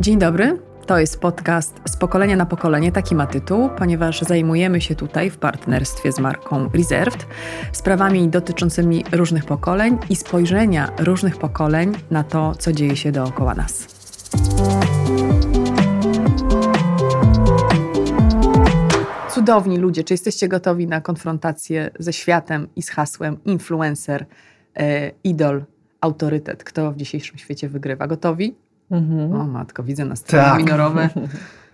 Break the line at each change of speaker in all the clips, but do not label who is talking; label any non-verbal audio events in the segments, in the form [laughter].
Dzień dobry. To jest podcast z pokolenia na pokolenie, taki ma tytuł, ponieważ zajmujemy się tutaj w partnerstwie z marką Reserved sprawami dotyczącymi różnych pokoleń i spojrzenia różnych pokoleń na to, co dzieje się dookoła nas. Cudowni ludzie, czy jesteście gotowi na konfrontację ze światem i z hasłem influencer, e, idol, autorytet? Kto w dzisiejszym świecie wygrywa? Gotowi?
Mhm.
O matko, widzę nastroje
Tak.
minorowe. [laughs]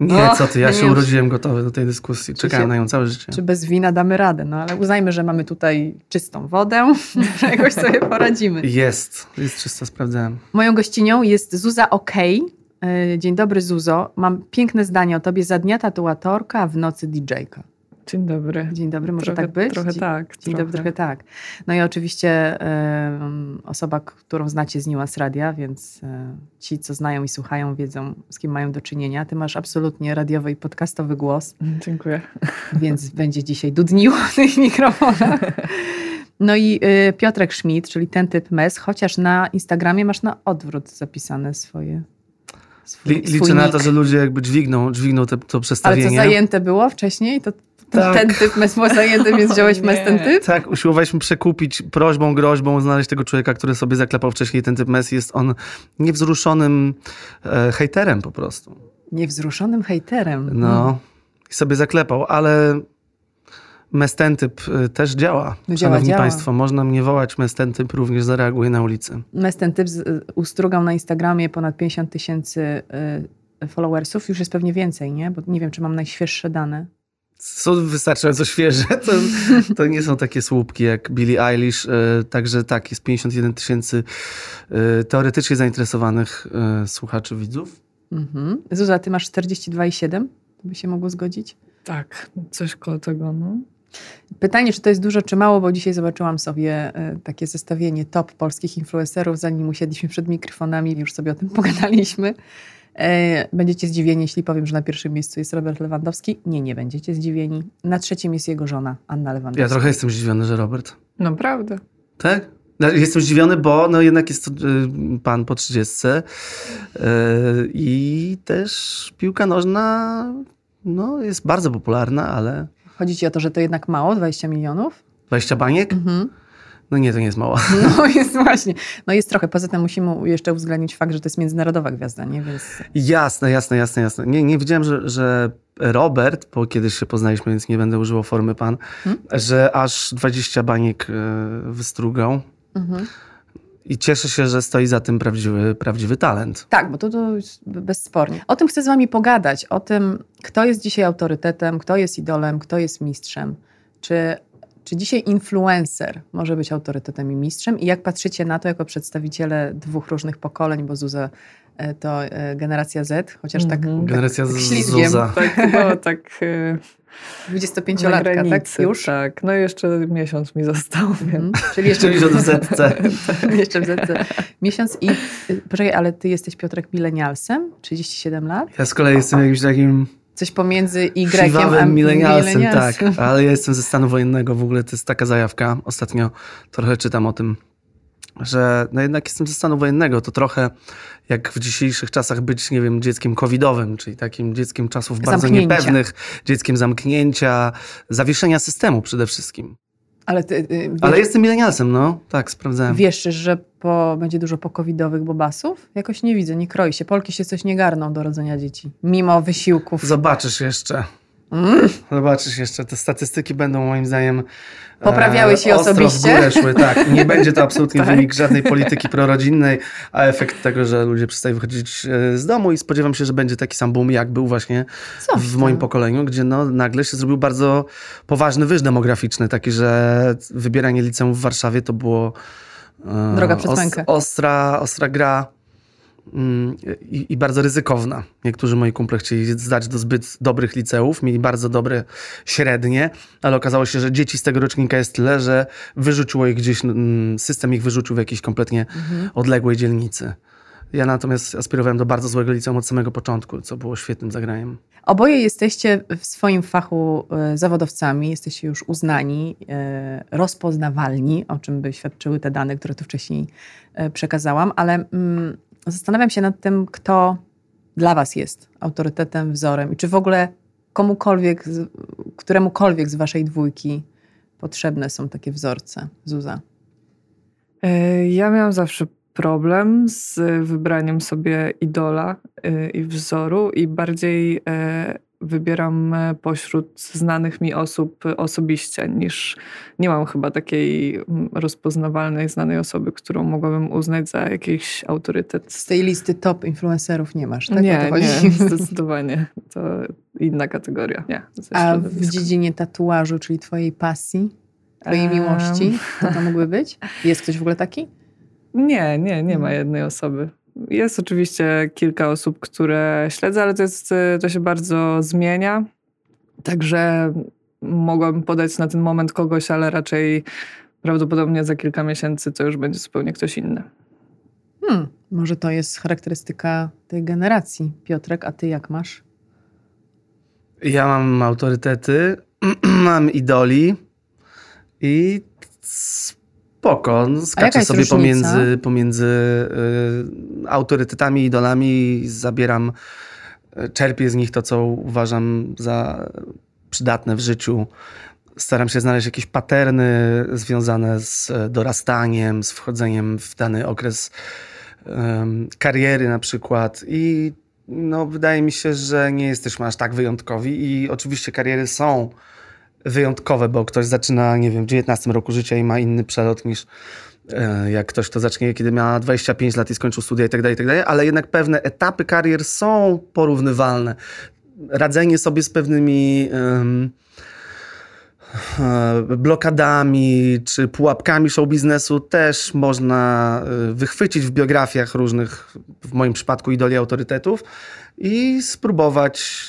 Nie,
O,
co ty, ja się urodziłem gotowy do tej dyskusji. Czekałem
się-
na nią całe życie.
Czy bez wina damy radę? No ale uznajmy, że mamy tutaj czystą wodę, [laughs] że jakoś sobie poradzimy.
Jest, jest czysto, sprawdzałem.
Moją gościnią jest Zuza Okej. E, Dzień dobry Zuzo. Mam piękne zdanie o tobie. Za dnia tatuatorka, a w nocy DJ-ka.
Dzień dobry.
Dzień dobry, może
trochę,
tak być?
Trochę
Dzień-
tak.
Dzień dobry, trochę tak. No i oczywiście em, osoba, którą znacie z Niuans Radia, więc e, ci, co znają i słuchają, wiedzą, z kim mają do czynienia. Ty masz absolutnie radiowy i podcastowy głos,
Dziękuję. [laughs]
więc będzie dzisiaj dudniło w [laughs] tych mikrofonach. No i y, Piotrek Schmidt, czyli ten typ mes, chociaż na Instagramie masz na odwrót zapisane swoje. Swój,
Li,
swój
liczę na
nick.
to, że ludzie jakby dźwigną, dźwigną te, to
Ale
przestawienie.
co zajęte było wcześniej? To, to
Tak.
ten typ mes było zajęty, więc wziąłeś mes ten typ?
Tak, usiłowaliśmy przekupić prośbą, groźbą, znaleźć tego człowieka, który sobie zaklepał wcześniej ten typ Messi. Jest on niewzruszonym e, hejterem po prostu.
Niewzruszonym hejterem.
No, i sobie zaklepał, ale mes ten typ e, też działa.
No działa,
Szanowni
działa.
Państwo, można mnie wołać, mes ten typ również zareaguje na ulicy.
Mes ten typ z- ustrugał na Instagramie ponad 50 tysięcy y, followersów. Już jest pewnie więcej, nie? Bo nie wiem, czy mam najświeższe dane.
Są wystarczająco świeże. [laughs] To, to nie są takie słupki jak Billie Eilish. e, Także tak, jest 51 tysięcy e, teoretycznie zainteresowanych e, słuchaczy, widzów.
Mhm. Zuza, ty masz 42,7? To by się mogło zgodzić?
Tak, coś koło tego, no.
Pytanie, czy to jest dużo, czy mało, bo dzisiaj zobaczyłam sobie takie zestawienie top polskich influencerów, zanim usiedliśmy przed mikrofonami, już sobie o tym [laughs] pogadaliśmy. E, Będziecie zdziwieni, jeśli powiem, że na pierwszym miejscu jest Robert Lewandowski. Nie, nie będziecie zdziwieni. Na trzecim jest jego żona, Anna Lewandowska.
Ja trochę jestem zdziwiony, że Robert.
Naprawdę.
Tak? No, Jestem zdziwiony, bo no jednak jest to e, pan po 30 e, i też piłka nożna no, jest bardzo popularna, ale
Chodzi ci o to, że to jednak mało, 20 milionów?
20 baniek?
Mhm.
No nie, to nie jest mało. [laughs]
No jest właśnie. No jest trochę. Poza tym musimy jeszcze uwzględnić fakt, że to jest międzynarodowa gwiazda, nie? Więc
Jasne, jasne, jasne, jasne. Nie, nie wiedziałem, że, że Robert, bo kiedyś się poznaliśmy, więc nie będę używał formy pan,
Hmm?
że aż 20 baniek e, wystrugał.
mhm.
I cieszę się, że stoi za tym prawdziwy, prawdziwy talent.
Tak, bo to, to bezspornie. O tym chcę z wami pogadać, o tym, kto jest dzisiaj autorytetem, kto jest idolem, kto jest mistrzem. Czy, czy dzisiaj influencer może być autorytetem i mistrzem? I jak patrzycie na to jako przedstawiciele dwóch różnych pokoleń, bo Zuza e, to e, generacja Z, chociaż tak,
Mhm.
tak,
Generacja
tak
z
ślizgiem.
Zuza.
Tak, no tak. e, na
25-latka, tak?
granicy,
Już?
Tak, no i jeszcze miesiąc mi został, więc...
Mhm. Czyli jeszcze [laughs]
Czyli w zetce. [laughs]
Jeszcze w zetce. Miesiąc i... y, Poczekaj, ale ty jesteś Piotrek milenialsem? 37 lat?
Ja z kolei jestem jakimś takim
Coś pomiędzy Y a
siwawym milenialsem, tak. [laughs] Ale ja jestem ze stanu wojennego, w ogóle to jest taka zajawka. Ostatnio trochę czytam o tym, że no jednak jestem ze stanu wojennego. To trochę jak w dzisiejszych czasach być, nie wiem, dzieckiem covidowym, czyli takim dzieckiem czasów bardzo niepewnych, dzieckiem zamknięcia, zawieszenia systemu przede wszystkim.
Ale ty y, wiesz,
Ale jestem milenialsem, no. Tak, sprawdzałem.
wiesz, że po, będzie dużo pokowidowych bobasów? Jakoś nie widzę, nie kroi się. Polki się coś nie garną do rodzenia dzieci. Mimo wysiłków.
Zobaczysz jeszcze.
Mm.
Zobaczysz jeszcze. Te statystyki będą moim zdaniem e,
Poprawiały się
ostro
osobiście?
w górę szły, tak. Nie [laughs] będzie to absolutnie
Tak.
wynik żadnej polityki prorodzinnej, a efekt tego, że ludzie przestają wychodzić e, z domu i spodziewam się, że będzie taki sam boom, jak był właśnie w moim pokoleniu, gdzie no, nagle się zrobił bardzo poważny wyż demograficzny, taki, że wybieranie liceum w Warszawie to było e,
Droga przez
ostra, ostra gra i, i bardzo ryzykowna. Niektórzy moi kumple chcieli zdać do zbyt dobrych liceów, mieli bardzo dobre średnie, ale okazało się, że dzieci z tego rocznika jest tyle, że wyrzuciło ich gdzieś, mm, system ich wyrzucił w jakiejś kompletnie
Mhm.
odległej dzielnicy. Ja natomiast aspirowałem do bardzo złego liceum od samego początku, co było świetnym zagraniem.
Oboje jesteście w swoim fachu e, zawodowcami, jesteście już uznani, e, rozpoznawalni, o czym by świadczyły te dane, które tu wcześniej e, przekazałam, ale mm, zastanawiam się nad tym, kto dla Was jest autorytetem, wzorem? I czy w ogóle komukolwiek, któremukolwiek z Waszej dwójki potrzebne są takie wzorce? Zuza.
E, ja miałam zawsze problem z wybraniem sobie idola e, i wzoru i bardziej e, wybieram e, pośród znanych mi osób osobiście, niż nie mam chyba takiej rozpoznawalnej, znanej osoby, którą mogłabym uznać za jakiś autorytet.
Z tej listy top influencerów nie masz, tak?
Nie, nie, [laughs] zdecydowanie. To inna kategoria. Nie,
A w dziedzinie tatuażu, czyli twojej pasji, twojej um... miłości, to to mógłby być? Jest ktoś w ogóle taki?
Nie, nie, nie ma jednej osoby. Jest oczywiście kilka osób, które śledzę, ale to, jest, to się bardzo zmienia. Także mogłabym podać na ten moment kogoś, ale raczej prawdopodobnie za kilka miesięcy to już będzie zupełnie ktoś inny.
Hmm, może to jest charakterystyka tej generacji. Piotrek, a ty jak masz?
Ja mam autorytety, [clears throat] mam idoli i spoko. Skaczę sobie różnica? pomiędzy, pomiędzy y, autorytetami, idolami, zabieram, y, czerpię z nich to, co uważam za przydatne w życiu. Staram się znaleźć jakieś paterny związane z dorastaniem, z wchodzeniem w dany okres kariery na przykład i no, wydaje mi się, że nie jesteśmy aż tak wyjątkowi i oczywiście kariery są wyjątkowe, bo ktoś zaczyna, nie wiem, w 19 roku życia i ma inny przelot niż e, jak ktoś, kto zacznie, kiedy miał 25 lat i skończył studia tak i tak dalej, ale jednak pewne etapy karier są porównywalne. Radzenie sobie z pewnymi um, blokadami czy pułapkami show biznesu też można e, wychwycić w biografiach różnych, w moim przypadku idoli autorytetów i spróbować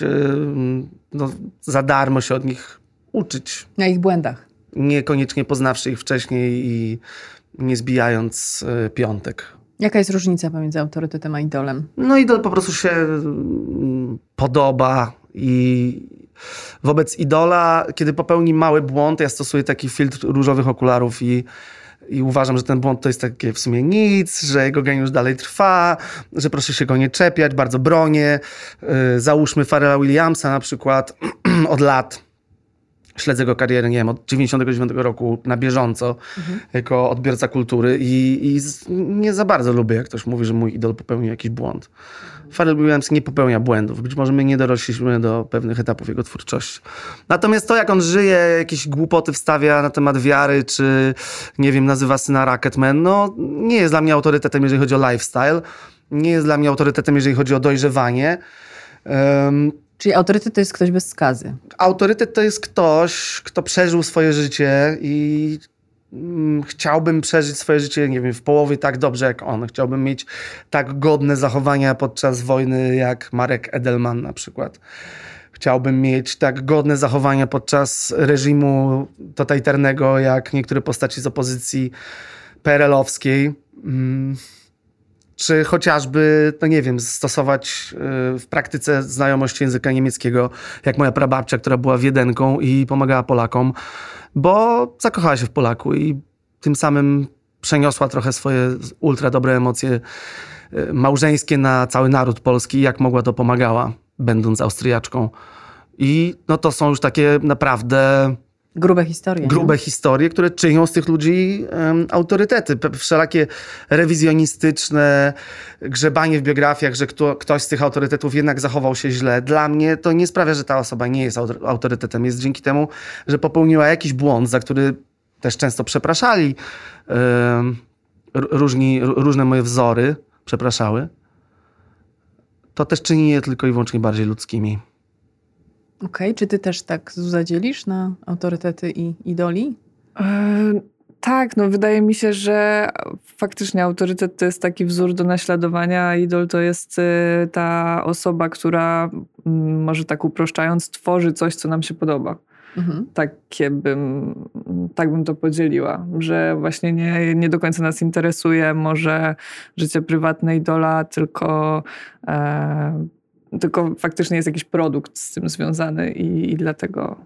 no, za darmo się od nich uczyć.
Na ich błędach.
Niekoniecznie poznawszy ich wcześniej i nie zbijając e, piątek.
Jaka jest różnica pomiędzy autorytetem a idolem?
No idol po prostu się mm, podoba i wobec idola, kiedy popełni mały błąd, ja stosuję taki filtr różowych okularów i i uważam, że ten błąd to jest takie w sumie nic, że jego geniusz dalej trwa, że proszę się go nie czepiać, bardzo bronię. E, załóżmy Pharrella Williamsa na przykład [clears throat] od lat śledzę jego karierę, nie wiem, od 99 roku na bieżąco mhm. jako odbiorca kultury i, i nie za bardzo lubię, jak ktoś mówi, że mój idol popełnił jakiś błąd. Pharrell Williams nie popełnia błędów. Być może my nie dorośliśmy do pewnych etapów jego twórczości. Natomiast to, jak on żyje, jakieś głupoty wstawia na temat wiary, czy nie wiem, nazywa syna Rocketman, no nie jest dla mnie autorytetem, jeżeli chodzi o lifestyle. Nie jest dla mnie autorytetem, jeżeli chodzi o dojrzewanie. Um,
Czyli autorytet to jest ktoś bez skazy.
Autorytet to jest ktoś, kto przeżył swoje życie i mm, chciałbym przeżyć swoje życie, nie wiem, w połowie tak dobrze jak on. Chciałbym mieć tak godne zachowania podczas wojny jak Marek Edelman na przykład. Chciałbym mieć tak godne zachowania podczas reżimu totalitarnego jak niektóre postaci z opozycji PRL-owskiej. Mm czy chociażby, no nie wiem, stosować y, w praktyce znajomość języka niemieckiego, jak moja prababcia, która była wiedenką i pomagała Polakom, bo zakochała się w Polaku i tym samym przeniosła trochę swoje ultra dobre emocje y, małżeńskie na cały naród polski, jak mogła to pomagała, będąc Austriaczką. I no to są już takie naprawdę
Grube historie.
Grube nie? historie, które czynią z tych ludzi um, autorytety. Wszelakie rewizjonistyczne grzebanie w biografiach, że kto, ktoś z tych autorytetów jednak zachował się źle. Dla mnie to nie sprawia, że ta osoba nie jest autorytetem. Jest dzięki temu, że popełniła jakiś błąd, za który też często przepraszali um, różni, różne moje wzory, przepraszały. To też czyni je tylko i wyłącznie bardziej ludzkimi.
Okej, okay. czy ty też tak zadzielisz na autorytety i idoli?
Tak, no wydaje mi się, że faktycznie autorytet to jest taki wzór do naśladowania, idol to jest y, ta osoba, która mm, może tak uproszczając tworzy coś, co nam się podoba. Mhm. Takie bym, tak bym to podzieliła, że właśnie nie, nie do końca nas interesuje może życie prywatne idola, tylko e, tylko faktycznie jest jakiś produkt z tym związany i, i dlatego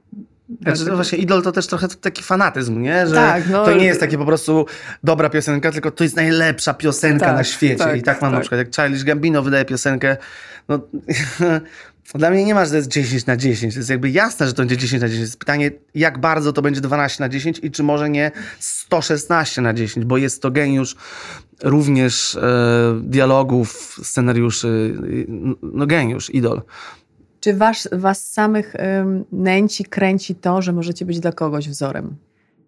Znaczy, no właśnie idol to też trochę taki fanatyzm, nie? Że
Tak, no-
to nie jest takie po prostu dobra piosenka, tylko to jest najlepsza piosenka
Tak,
na świecie.
tak,
I tak mam na
tak.
przykład, jak Childish Gambino wydaje piosenkę, no [laughs] dla mnie nie ma, że to jest 10 na 10. To jest jakby jasne, że to będzie 10 na 10. Jest pytanie, jak bardzo to będzie 12 na 10 i czy może nie 116 na 10, bo jest to geniusz również e, dialogów, scenariuszy, y, no geniusz, idol.
Czy was, was samych ym, nęci, kręci to, że możecie być dla kogoś wzorem?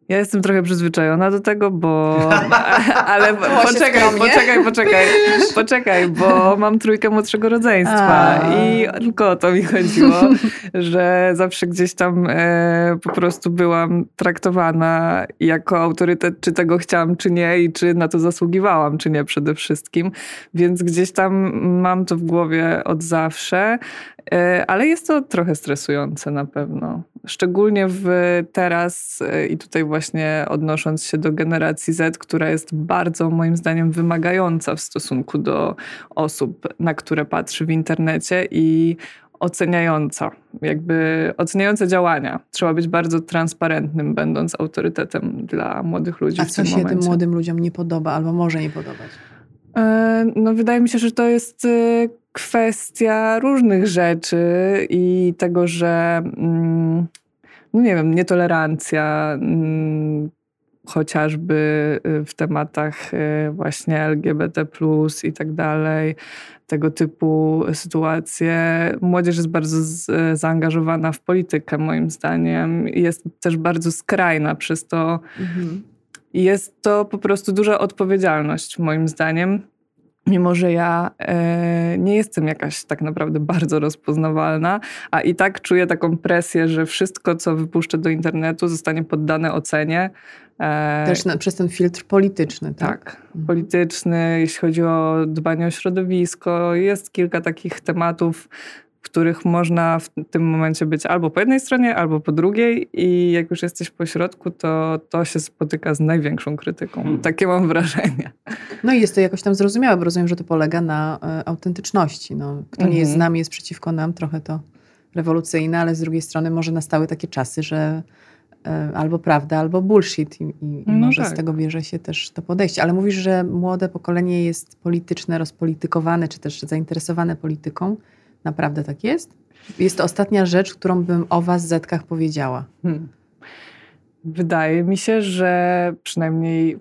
Ja jestem trochę przyzwyczajona do tego, bo. [laughs] Ale poczekaj, poczekaj, poczekaj, poczekaj, bo mam trójkę młodszego rodzeństwa
A.
i tylko o to mi chodziło, [laughs] że zawsze gdzieś tam e, po prostu byłam traktowana jako autorytet, czy tego chciałam, czy nie, i czy na to zasługiwałam, czy nie przede wszystkim. Więc gdzieś tam mam to w głowie od zawsze. E, Ale jest to trochę stresujące na pewno. Szczególnie w teraz e, i tutaj właśnie odnosząc się do generacji Z, która jest bardzo moim zdaniem wymagająca w stosunku do osób, na które patrzy w internecie i oceniająca, jakby oceniające działania. Trzeba być bardzo transparentnym, będąc autorytetem dla młodych ludzi
A
w
co
tym
się tym
momencie.
młodym ludziom nie podoba albo może nie podobać?
E, No, wydaje mi się, że to jest kwestia różnych rzeczy i tego, że mm, no nie wiem, nietolerancja mm, chociażby y, w tematach y, właśnie LGBT i tak dalej, tego typu sytuacje. Młodzież jest bardzo zaangażowana w politykę moim zdaniem. Jest też bardzo skrajna przez to,
Mhm.
jest to po prostu duża odpowiedzialność, moim zdaniem. Mimo, że ja e, nie jestem jakaś tak naprawdę bardzo rozpoznawalna, a i tak czuję taką presję, że wszystko, co wypuszczę do internetu, zostanie poddane ocenie. E,
Też na, przez ten filtr polityczny, tak?
tak, polityczny, jeśli chodzi o dbanie o środowisko. Jest kilka takich tematów, których można w tym momencie być albo po jednej stronie, albo po drugiej i jak już jesteś po środku, to to się spotyka z największą krytyką.
Hmm.
Takie mam wrażenie.
No i jest to jakoś tam zrozumiałe, bo rozumiem, że to polega na e, autentyczności. No, kto nie jest z
Mhm.
nami, jest przeciwko nam, trochę to rewolucyjne, ale z drugiej strony może nastały takie czasy, że e, albo prawda, albo bullshit i, i,
No
może z
tak.
tego bierze się też to podejście. Ale mówisz, że młode pokolenie jest polityczne, rozpolitykowane, czy też zainteresowane polityką. Naprawdę tak jest? Jest to ostatnia rzecz, którą bym o was, Zetkach, powiedziała.
Hmm. Wydaje mi się, że przynajmniej,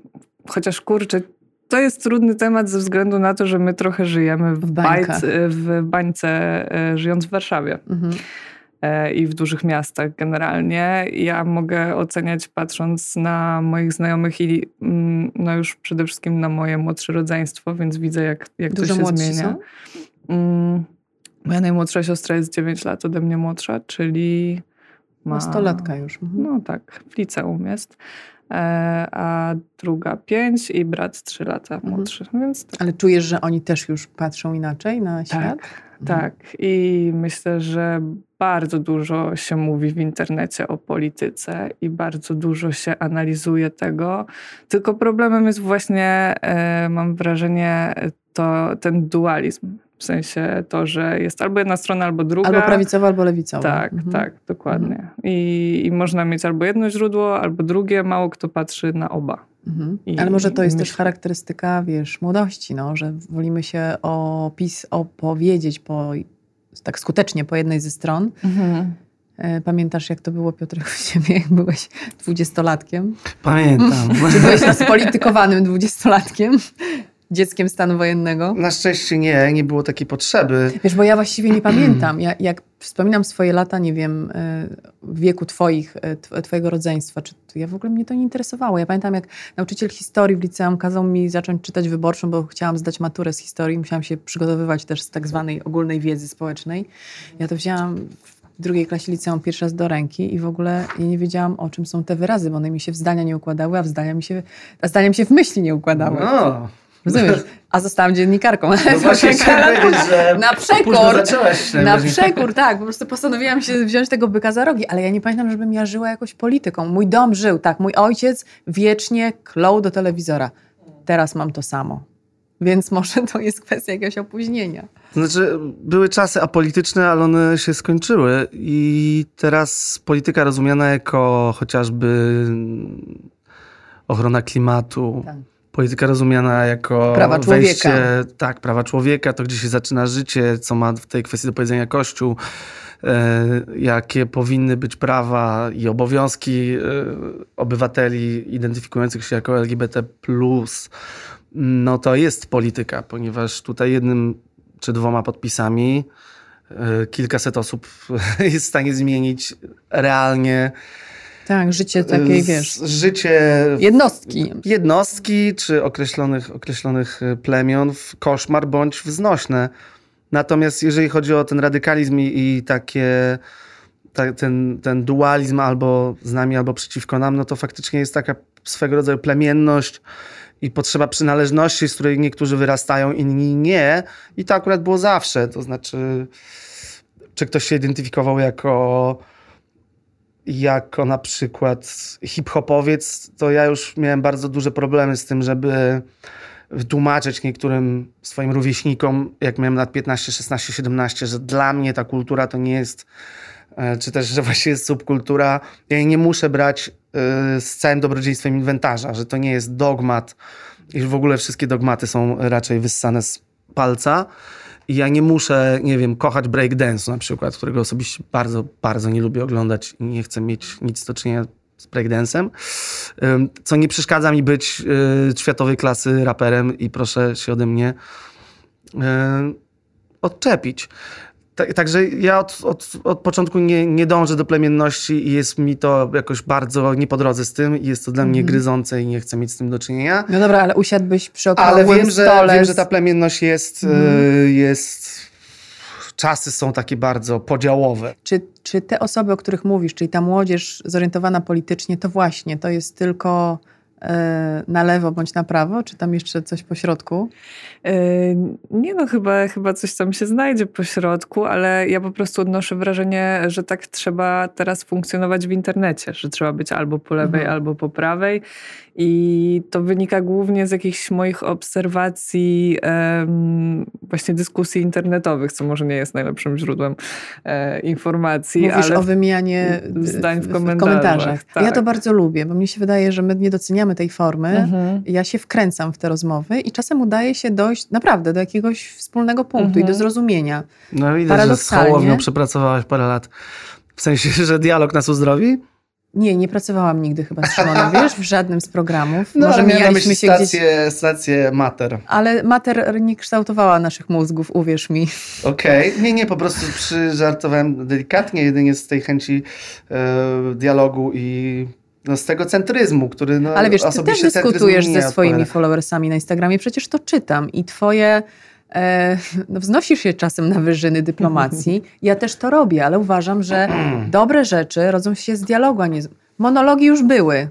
chociaż kurczę, to jest trudny temat ze względu na to, że my trochę żyjemy w, bajce, w bańce, e, żyjąc w Warszawie.
Mhm.
e, i w dużych miastach generalnie. Ja mogę oceniać patrząc na moich znajomych i mm, no już przede wszystkim na moje młodsze rodzeństwo, więc widzę jak, jak to się zmienia.
są?
Moja najmłodsza siostra jest 9 lat ode mnie młodsza, czyli ma...
Nastolatka już. Mhm.
No tak, w liceum jest. E, a druga 5 i brat 3 lata
Mhm.
młodszy. Więc tak.
Ale czujesz, że oni też już patrzą inaczej na świat?
Tak, tak. I myślę, że bardzo dużo się mówi w internecie o polityce i bardzo dużo się analizuje tego. Tylko problemem jest właśnie, e, mam wrażenie, to ten dualizm. W sensie to, że jest albo jedna strona, albo druga.
Albo prawicowa, albo lewicowa.
Tak,
Mhm.
tak, dokładnie. I, I można mieć albo jedno źródło, albo drugie. Mało kto patrzy na oba.
Mhm.
I-
Ale może to jest też
myślę-
charakterystyka, wiesz, młodości, no, że wolimy się opis, opowiedzieć po, tak skutecznie po jednej ze stron. E, Pamiętasz, jak to było, Piotrek, u ciebie, jak byłeś dwudziestolatkiem?
Pamiętam.
Czy byłeś spolitykowanym dwudziestolatkiem? Dzieckiem stanu wojennego?
Na szczęście nie, nie było takiej potrzeby.
Wiesz, bo ja właściwie nie [clears throat] pamiętam. Ja, jak wspominam swoje lata, nie wiem, e, w wieku twoich, e, tw- twojego rodzeństwa, czy to ja w ogóle mnie to nie interesowało. Ja pamiętam, jak nauczyciel historii w liceum kazał mi zacząć czytać wyborczą, bo chciałam zdać maturę z historii. Musiałam się przygotowywać też z tak zwanej ogólnej wiedzy społecznej. Ja to wzięłam w drugiej klasie liceum pierwszy raz do ręki i w ogóle ja nie wiedziałam, o czym są te wyrazy, bo one mi się w zdania nie układały, a w zdania mi się, a zdania mi się w myśli nie układały.
No,
Rozumiesz? [laughs] A zostałam dziennikarką.
no właśnie [laughs] powiedzieć, że
Na przekór!
zaczęłaś.
Na przekór, tak. Po prostu postanowiłam się wziąć tego byka za rogi, ale ja nie pamiętam, żebym ja żyła jakoś polityką. Mój dom żył, tak. Mój ojciec wiecznie klął do telewizora. Teraz mam to samo. Więc może to jest kwestia jakiegoś opóźnienia.
Znaczy, były czasy apolityczne, ale one się skończyły i teraz polityka rozumiana jako chociażby ochrona klimatu, tak. Polityka rozumiana jako
prawa
wejście, tak, prawa człowieka, to gdzie się zaczyna życie, co ma w tej kwestii do powiedzenia Kościół, e, jakie powinny być prawa i obowiązki e, obywateli identyfikujących się jako LGBT+, no to jest polityka, ponieważ tutaj jednym czy dwoma podpisami e, kilkaset osób [laughs] jest w stanie zmienić realnie
tak, życie takiej, wiesz.
Życie.
Jednostki.
Jednostki, czy określonych, określonych e, plemion w koszmar bądź wznośne. Natomiast jeżeli chodzi o ten radykalizm i, i takie. Ta, ten, ten dualizm albo z nami, albo przeciwko nam, no to faktycznie jest taka swego rodzaju plemienność i potrzeba przynależności, z której niektórzy wyrastają, inni nie. I to akurat było zawsze. To znaczy, czy ktoś się identyfikował jako jako na przykład hip-hopowiec, to ja już miałem bardzo duże problemy z tym, żeby wytłumaczyć niektórym swoim rówieśnikom, jak miałem lat 15, 16, 17, że dla mnie ta kultura to nie jest, e, czy też, że właśnie jest subkultura. Ja jej nie muszę brać e, z całym dobrodziejstwem inwentarza, że to nie jest dogmat i w ogóle wszystkie dogmaty są raczej wyssane z palca. I ja nie muszę, nie wiem, kochać breakdance'u na przykład, którego osobiście bardzo, bardzo nie lubię oglądać i nie chcę mieć nic do czynienia z breakdance'em, co nie przeszkadza mi być y, światowej klasy raperem i proszę się ode mnie odczepić. Także ja od, od, od początku nie, nie dążę do plemienności i jest mi to jakoś bardzo nie po drodze z tym i jest to dla mnie mhm. gryzące i nie chcę mieć z tym do czynienia.
No dobra, ale usiadłbyś przy okrągłym
Ale wiem, że,
stole
wiem, że ta plemienność jest, mm. jest... Czasy są takie bardzo podziałowe.
Czy, czy te osoby, o których mówisz, czyli ta młodzież zorientowana politycznie, to właśnie, to jest tylko na lewo bądź na prawo, czy tam jeszcze coś po środku?
E, nie no, chyba, chyba coś tam się znajdzie po środku, ale ja po prostu odnoszę wrażenie, że tak trzeba teraz funkcjonować w internecie, że trzeba być albo po lewej, mhm. albo po prawej i to wynika głównie z jakichś moich obserwacji um, właśnie dyskusji internetowych, co może nie jest najlepszym źródłem e, informacji.
Mówisz
ale
o wymianie
zdań w komentarzach. W komentarzach.
Tak. Ja to bardzo lubię, bo mnie się wydaje, że my nie doceniamy tej formy. Mhm. Ja się wkręcam w te rozmowy i czasem udaje się dojść naprawdę do jakiegoś wspólnego punktu mhm. i do mhm. zrozumienia.
No widać, że z Hołownią przepracowałaś parę lat. W sensie, [laughs] że dialog nas uzdrowi?
Nie, nie pracowałam nigdy chyba z Szymonem, [laughs] wiesz, w żadnym z programów.
No, Może mijaliśmy się stację, gdzieś... stację Mater.
Ale Mater nie kształtowała naszych mózgów, uwierz mi. [laughs]
Okej, okay. nie, nie, po prostu przyżartowałem delikatnie, jedynie z tej chęci e, dialogu i no, z tego centryzmu, który no,
Ale wiesz, ty też dyskutujesz ze swoimi followersami na Instagramie, przecież to czytam i twoje no, wznosisz się czasem na wyżyny dyplomacji. [laughs] Ja też to robię, ale uważam, że [clears throat] dobre rzeczy rodzą się z dialogu, a nie z... Monologi już były.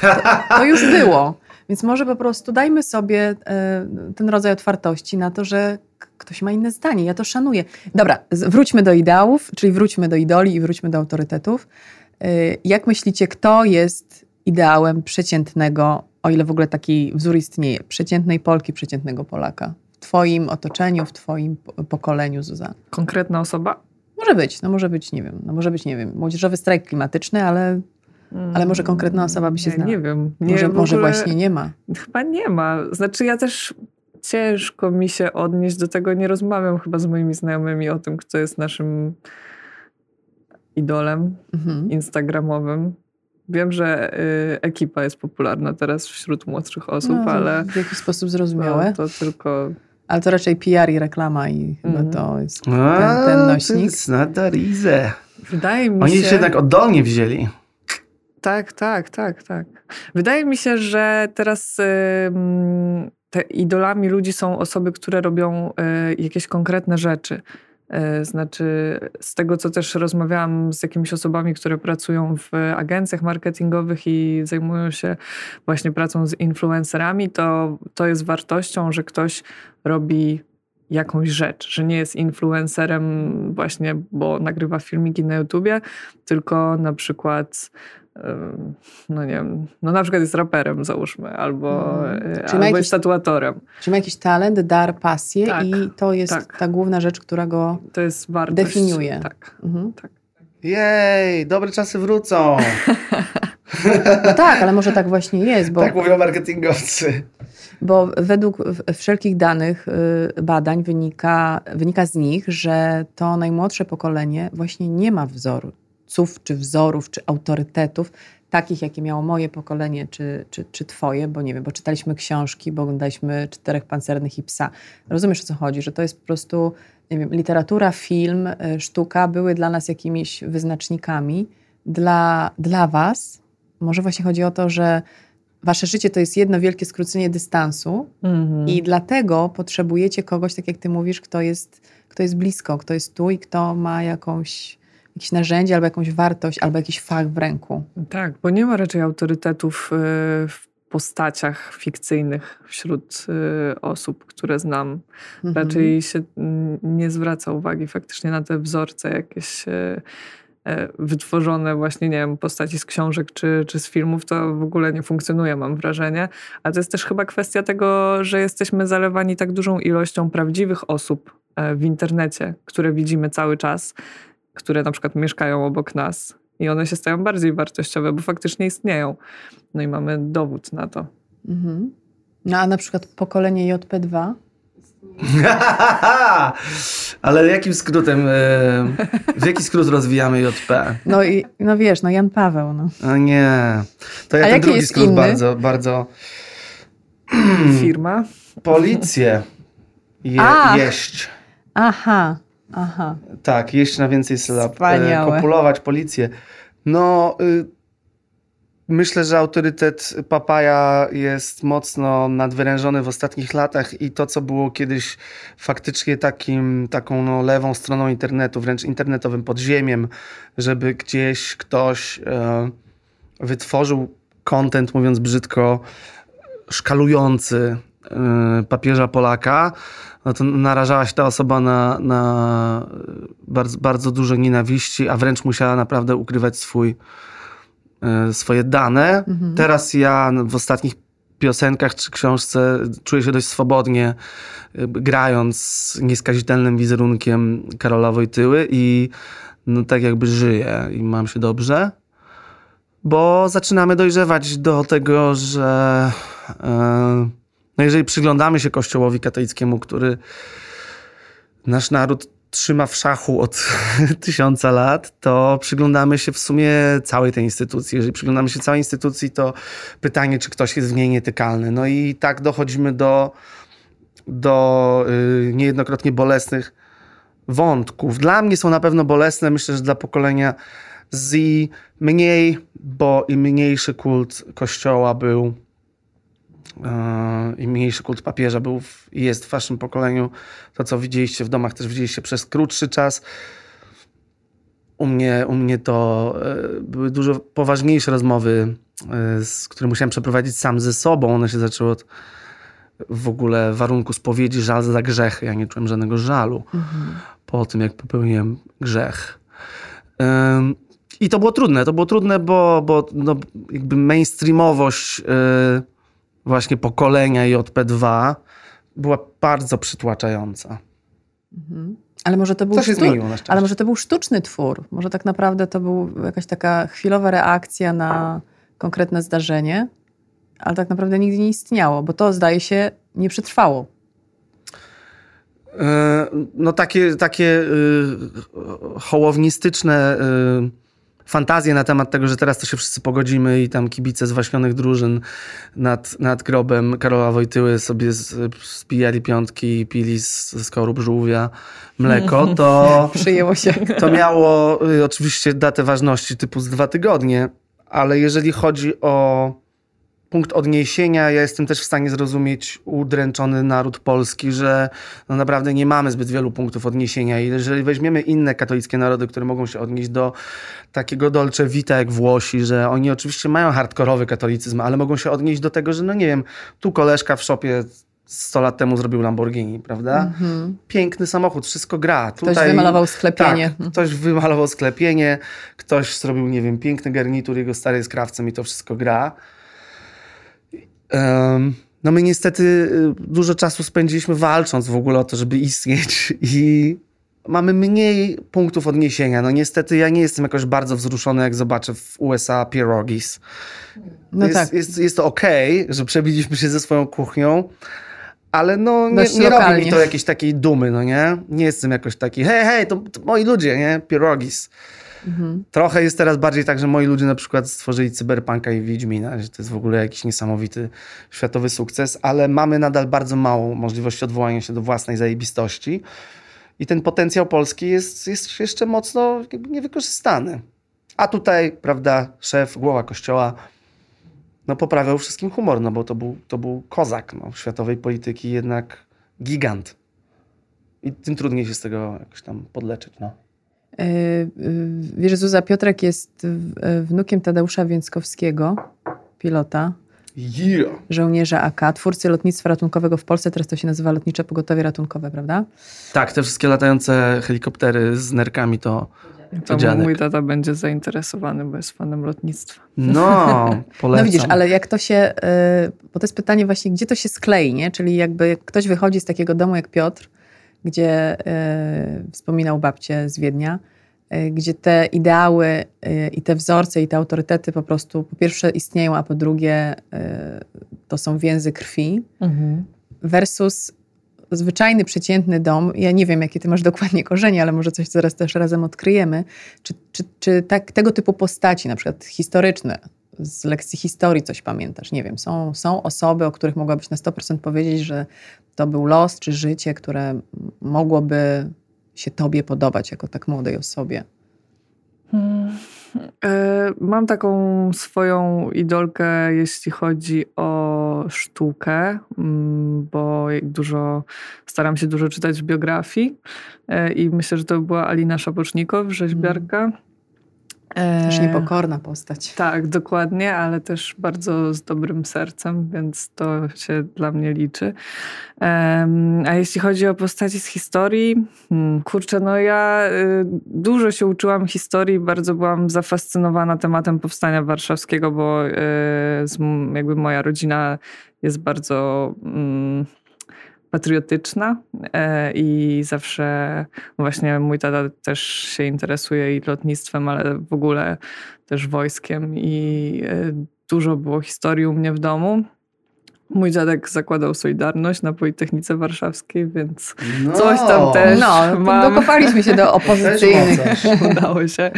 To, to już było. Więc może po prostu dajmy sobie e, ten rodzaj otwartości na to, że ktoś ma inne zdanie. Ja to szanuję. Dobra, wróćmy do ideałów, czyli wróćmy do idoli i wróćmy do autorytetów. E, jak myślicie, kto jest ideałem przeciętnego, o ile w ogóle taki wzór istnieje, przeciętnej Polki, przeciętnego Polaka? Twoim otoczeniu, w Twoim pokoleniu, Zuza?
Konkretna osoba?
Może być, no może być, nie wiem, no może być, nie wiem, młodzieżowy strajk klimatyczny, ale, ale może konkretna osoba by się znała.
Nie wiem. Nie,
może, może właśnie nie ma.
Chyba nie ma. Znaczy ja też ciężko mi się odnieść do tego, nie rozmawiam chyba z moimi znajomymi o tym, kto jest naszym idolem mhm. instagramowym. Wiem, że y, ekipa jest popularna teraz wśród młodszych osób, no, ale.
W jakiś sposób zrozumiałe.
To, to tylko.
Ale to raczej PR i reklama i chyba mm. to jest ten, ten nośnik.
Snadarize.
Wydaje mi
Oni
się...
Oni się jednak oddolnie wzięli.
Tak, tak, tak, tak. Wydaje mi się, że teraz y, te idolami ludzi są osoby, które robią y, jakieś konkretne rzeczy. E, znaczy, z tego co też rozmawiałam z jakimiś osobami, które pracują w agencjach marketingowych i zajmują się właśnie pracą z influencerami, to, to jest wartością, że ktoś robi jakąś rzecz, że nie jest influencerem właśnie, bo nagrywa filmiki na YouTubie, tylko na przykład no nie wiem, no na przykład jest raperem załóżmy, albo, hmm. albo
jakiś,
jest tatuatorem.
Czy ma jakiś talent, dar, pasję tak, i to jest tak. ta główna rzecz, która go to jest wartość, definiuje.
Tak, mhm. tak.
Jej, dobre czasy wrócą. [laughs]
No tak, ale może tak właśnie jest. Bo,
tak mówią marketingowcy.
Bo według wszelkich danych, y, badań wynika, wynika z nich, że to najmłodsze pokolenie właśnie nie ma wzorców, czy wzorów, czy autorytetów, takich, jakie miało moje pokolenie, czy, czy, czy twoje, bo nie wiem, bo czytaliśmy książki, bo oglądaliśmy Czterech Pancernych i Psa. Rozumiesz, o co chodzi, że to jest po prostu, nie wiem, literatura, film, y, sztuka były dla nas jakimiś wyznacznikami. Dla, dla was może właśnie chodzi o to, że wasze życie to jest jedno wielkie skrócenie dystansu mm-hmm. i dlatego potrzebujecie kogoś, tak jak ty mówisz, kto jest, kto jest blisko, kto jest tu i kto ma jakąś, jakieś narzędzie albo jakąś wartość, albo jakiś fach w ręku.
Tak, bo nie ma raczej autorytetów y, w postaciach fikcyjnych wśród y, osób, które znam. Mm-hmm. Raczej się nie zwraca uwagi faktycznie na te wzorce jakieś y, E, wytworzone właśnie, nie wiem, postaci z książek czy, czy z filmów, to w ogóle nie funkcjonuje, mam wrażenie. Ale to jest też chyba kwestia tego, że jesteśmy zalewani tak dużą ilością prawdziwych osób e, w internecie, które widzimy cały czas, które na przykład mieszkają obok nas i one się stają bardziej wartościowe, bo faktycznie istnieją. No i mamy dowód na to. Mhm.
No a na przykład pokolenie JP2 [laughs]
Ale jakim skrótem, e, w jaki skrót rozwijamy JP?
No i no wiesz, no Jan Paweł. No.
A nie, to ja A ten drugi skrót inny? bardzo, bardzo...
Firma?
Policję. Je, jeść.
Aha, aha.
Tak, jeść na więcej sylab. Wspaniałe. Kopulować policję. No... Y Myślę, że autorytet Papaja jest mocno nadwyrężony w ostatnich latach i to, co było kiedyś faktycznie takim, taką no, lewą stroną internetu, wręcz internetowym podziemiem, żeby gdzieś ktoś e, wytworzył content, mówiąc brzydko, szkalujący e, papieża Polaka, no to narażała się ta osoba na, na bardzo, bardzo dużo nienawiści, a wręcz musiała naprawdę ukrywać swój E, swoje dane. Mhm. Teraz ja w ostatnich piosenkach czy książce czuję się dość swobodnie, grając nieskazitelnym wizerunkiem Karola Wojtyły i no, tak jakby żyję i mam się dobrze, bo zaczynamy dojrzewać do tego, że e, no jeżeli przyglądamy się Kościołowi katolickiemu, który nasz naród trzyma w szachu od [laughs] tysiąca lat, to przyglądamy się w sumie całej tej instytucji. Jeżeli przyglądamy się całej instytucji, to pytanie, czy ktoś jest w niej nietykalny. No i tak dochodzimy do, do yy, niejednokrotnie bolesnych wątków. Dla mnie są na pewno bolesne, myślę, że dla pokolenia Z mniej, bo im mniejszy kult Kościoła był i mniejszy kult papieża był i jest w waszym pokoleniu. To, co widzieliście w domach, też widzieliście przez krótszy czas. U mnie, u mnie to e, były dużo poważniejsze rozmowy, e, z, które musiałem przeprowadzić sam ze sobą. One się zaczęły od w ogóle warunku spowiedzi, żal za grzech. Ja nie czułem żadnego żalu mhm. po tym, jak popełniłem grzech. I to było trudne. To było trudne, bo, bo no, jakby mainstreamowość e, właśnie pokolenia JP2 była bardzo przytłaczająca.
Mhm. Ale może to był sztu... Ale może to był sztuczny twór. Może tak naprawdę to była jakaś taka chwilowa reakcja na konkretne zdarzenie, ale tak naprawdę nigdy nie istniało, bo to zdaje się nie przetrwało.
E, no takie, takie y, hołownistyczne y, fantazje na temat tego, że teraz to się wszyscy pogodzimy i tam kibice zwaśnionych drużyn nad, nad grobem Karola Wojtyły sobie spijali piątki i pili z, z skorup żółwia mleko, to... [laughs]
Przyjęło się.
To miało y, oczywiście datę ważności typu z dwa tygodnie, ale jeżeli chodzi o punkt odniesienia. Ja jestem też w stanie zrozumieć udręczony naród polski, że no naprawdę nie mamy zbyt wielu punktów odniesienia. I jeżeli weźmiemy inne katolickie narody, które mogą się odnieść do takiego dolce vita jak Włosi, że oni oczywiście mają hardkorowy katolicyzm, ale mogą się odnieść do tego, że no nie wiem, tu koleżka w szopie 100 lat temu zrobił Lamborghini, prawda?
Mhm.
Piękny samochód, wszystko gra.
Ktoś wymalował sklepienie.
Tak, ktoś wymalował sklepienie, ktoś zrobił, nie wiem, piękny garnitur, jego stary jest krawcem i to wszystko gra. No my niestety y, dużo czasu spędziliśmy walcząc w ogóle o to, żeby istnieć [laughs] i mamy mniej punktów odniesienia. No niestety ja nie jestem jakoś bardzo wzruszony, jak zobaczę w USA pierogis.
No
jest,
tak.
jest, jest to okej, że przebiliśmy się ze swoją kuchnią, ale no nie,
Dość
nie robi mi to jakiejś takiej dumy, no nie? Nie jestem jakoś taki, hej, hej, to, to moi ludzie, nie? Pierogis.
Mhm.
Trochę jest teraz bardziej tak, że moi ludzie na przykład stworzyli Cyberpunka i Wiedźmina, że to jest w ogóle jakiś niesamowity światowy sukces, ale mamy nadal bardzo małą możliwość odwołania się do własnej zajebistości i ten potencjał polski jest, jest jeszcze mocno niewykorzystany. A tutaj, prawda, szef, głowa kościoła, no poprawiał wszystkim humor, no bo to był, to był kozak no, światowej polityki, jednak gigant. I tym trudniej się z tego jakoś tam podleczyć, no.
Y, y, Wiesz, Zuza Piotrek jest w- wnukiem Tadeusza Więckowskiego, pilota,
Yeah.
żołnierza AK, twórcy lotnictwa ratunkowego w Polsce. Teraz to się nazywa Lotnicze Pogotowie Ratunkowe, prawda?
Tak, te wszystkie latające helikoptery z nerkami to,
To
dziadek.
mój tata będzie zainteresowany, bo jest fanem lotnictwa.
no, [laughs] polecam.
No widzisz, ale jak to się, bo to jest pytanie właśnie, gdzie to się sklei, nie? Czyli jakby jak ktoś wychodzi z takiego domu jak Piotr, gdzie y, wspominał babcię z Wiednia, y, gdzie te ideały y, i te wzorce i te autorytety po prostu po pierwsze istnieją, a po drugie to są więzy krwi, versus zwyczajny, przeciętny dom. Ja nie wiem, jakie ty masz dokładnie korzenie, ale może coś zaraz też razem odkryjemy. Czy, czy, czy tak, tego typu postaci, na przykład historyczne, z lekcji historii coś pamiętasz? Nie wiem, są, są osoby, o których mogłabyś na 100% powiedzieć, że to był los czy życie, które mogłoby się tobie podobać jako tak młodej osobie.
Hmm. E, Mam taką swoją idolkę, jeśli chodzi o sztukę, mm, bo dużo, staram się dużo czytać biografii e, i myślę, że to była Alina Szapocznikow, rzeźbiarka.
Też niepokorna postać.
Tak, dokładnie, ale też bardzo z dobrym sercem, więc to się dla mnie liczy. A jeśli chodzi o postaci z historii, hmm, kurczę, no ja y, dużo się uczyłam historii, bardzo byłam zafascynowana tematem powstania warszawskiego, bo y, jakby moja rodzina jest bardzo. Patriotyczna e, i zawsze właśnie mój tata też się interesuje i lotnictwem, ale w ogóle też wojskiem i e, dużo było historii u mnie w domu. Mój dziadek zakładał Solidarność na Politechnice Warszawskiej, więc
No.
coś tam też
No,
mam.
dokopaliśmy się do [laughs] opozycyjnych.
Udało się.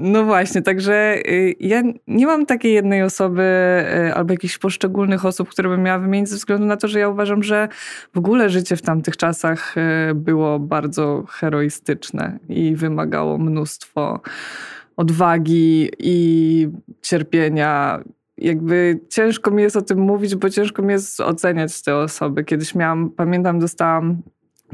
No właśnie, także y, ja nie mam takiej jednej osoby y, albo jakichś poszczególnych osób, które bym miała wymienić ze względu na to, że ja uważam, że w ogóle życie w tamtych czasach y, było bardzo heroistyczne i wymagało mnóstwo odwagi i cierpienia. Jakby ciężko mi jest o tym mówić, bo ciężko mi jest oceniać te osoby. Kiedyś miałam, pamiętam, dostałam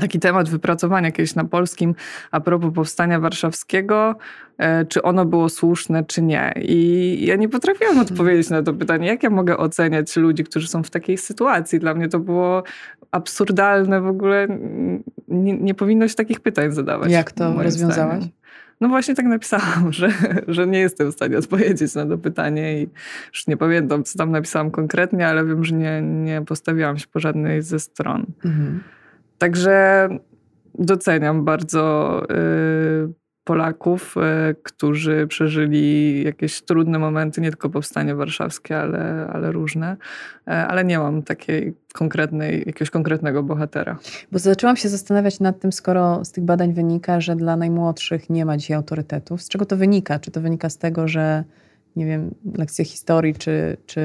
taki temat wypracowania kiedyś na polskim a propos powstania warszawskiego, e, czy ono było słuszne, czy nie. I ja nie potrafiłam odpowiedzieć na to pytanie, jak ja mogę oceniać ludzi, którzy są w takiej sytuacji. Dla mnie to było absurdalne w ogóle. Nie, nie powinno się takich pytań zadawać.
Jak to rozwiązałaś?
zdaniem. No właśnie tak napisałam, [laughs] że, że nie jestem w stanie odpowiedzieć na to pytanie i już nie pamiętam, co tam napisałam konkretnie, ale wiem, że nie, nie postawiłam się po żadnej ze stron.
Mhm.
Także doceniam bardzo y, Polaków, y, którzy przeżyli jakieś trudne momenty, nie tylko powstanie warszawskie, ale, ale różne. E, Ale nie mam takiej konkretnej, jakiegoś konkretnego bohatera.
Bo zaczęłam się zastanawiać nad tym, skoro z tych badań wynika, że dla najmłodszych nie ma dzisiaj autorytetów. Z czego to wynika? Czy to wynika z tego, że nie wiem, lekcje historii czy, czy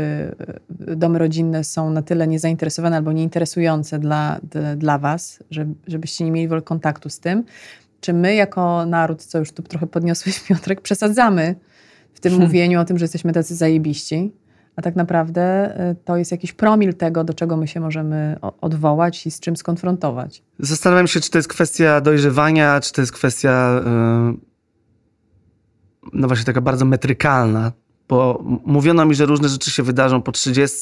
y, domy rodzinne są na tyle niezainteresowane albo nieinteresujące dla, dla was, że, żebyście nie mieli w kontaktu z tym? Czy my jako naród, co już tu trochę podniosłeś [laughs] Piotrek, przesadzamy w tym
Hmm. [laughs]
mówieniu o tym, że jesteśmy tacy zajebiści? A tak naprawdę y, to jest jakiś promil tego, do czego my się możemy odwołać i z czym skonfrontować.
Zastanawiam się, czy to jest kwestia dojrzewania, czy to jest kwestia, yy, no właśnie taka bardzo metrykalna, bo mówiono mi, że różne rzeczy się wydarzą po 30,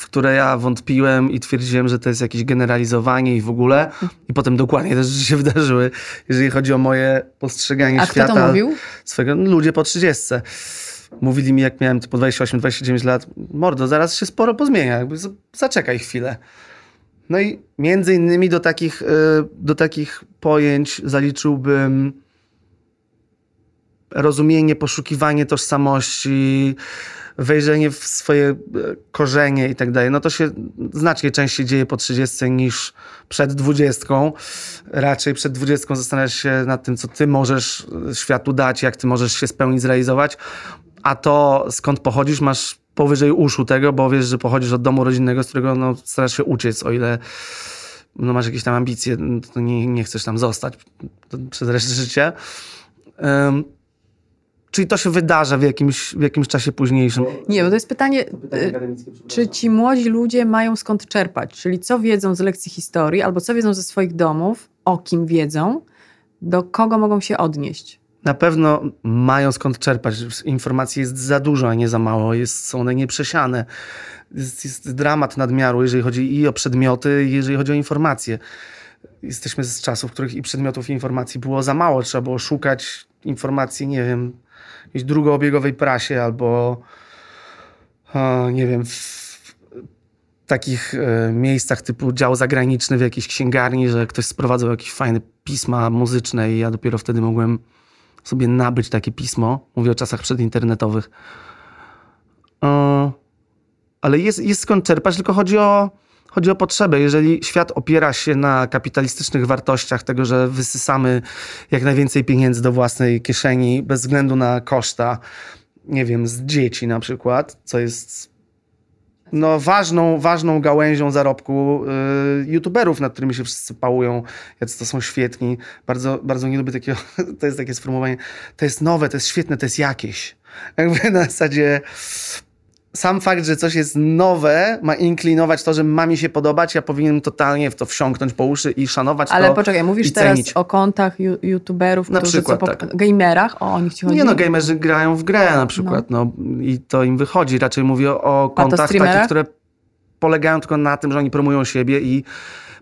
w które ja wątpiłem i twierdziłem, że to jest jakieś generalizowanie i w ogóle. I potem dokładnie te rzeczy się wydarzyły, jeżeli chodzi o moje postrzeganie
A
świata.
kto to mówił?
Swego, no, ludzie po 30. Mówili mi, jak miałem po 28-29 lat, mordo, zaraz się sporo pozmienia, jakby zaczekaj chwilę. No i między innymi do takich, y, do takich pojęć zaliczyłbym rozumienie, poszukiwanie tożsamości, wejrzenie w swoje e, korzenie i tak dalej. No to się znacznie częściej dzieje po 30 niż przed 20. Raczej przed 20 zastanawiasz się nad tym, co ty możesz światu dać, jak ty możesz się spełnić, zrealizować. A to, skąd pochodzisz, masz powyżej uszu tego, bo wiesz, że pochodzisz od domu rodzinnego, z którego no, starasz się uciec, o ile no, masz jakieś tam ambicje, no, to nie, nie chcesz tam zostać przez resztę życia. Um, czyli to się wydarza w jakimś, w jakimś czasie późniejszym.
Nie, bo to jest pytanie, y, czy ci młodzi ludzie mają skąd czerpać? Czyli co wiedzą z lekcji historii, albo co wiedzą ze swoich domów, o kim wiedzą, do kogo mogą się odnieść?
Na pewno mają skąd czerpać. Informacji jest za dużo, a nie za mało. Jest, są one nieprzesiane. Jest, jest dramat nadmiaru, jeżeli chodzi i o przedmioty, i jeżeli chodzi o informacje. Jesteśmy z czasów, w których i przedmiotów, i informacji było za mało. Trzeba było szukać informacji, nie wiem, jakiejś drugoobiegowej prasie albo e, nie wiem, w takich e, miejscach typu dział zagraniczny w jakiejś księgarni, że ktoś sprowadzał jakieś fajne pisma muzyczne i ja dopiero wtedy mogłem sobie nabyć takie pismo. Mówię o czasach przedinternetowych. E, ale jest, jest skąd czerpać, tylko chodzi o, chodzi o potrzebę. Jeżeli świat opiera się na kapitalistycznych wartościach, tego, że wysysamy jak najwięcej pieniędzy do własnej kieszeni bez względu na koszta, nie wiem, z dzieci na przykład, co jest no, ważną, ważną gałęzią zarobku y, youtuberów, nad którymi się wszyscy pałują, jacy to są świetni. Bardzo, bardzo nie lubię takiego, [laughs] to jest takie sformułowanie, to jest nowe, to jest świetne, to jest jakieś. Jakby na zasadzie sam fakt, że coś jest nowe, ma inklinować to, że ma mi się podobać, ja powinienem totalnie w to wsiąknąć po uszy i szanować
Ale
to
poczekaj, mówisz teraz o kontach youtuberów,
Na
którzy
przykład,
co,
tak.
gamerach, o, o nich ci chodzi?
Nie no, gamerzy grają w grę na przykład, no. i to im wychodzi. Raczej mówię o kontach takich, które polegają tylko na tym, że oni promują siebie i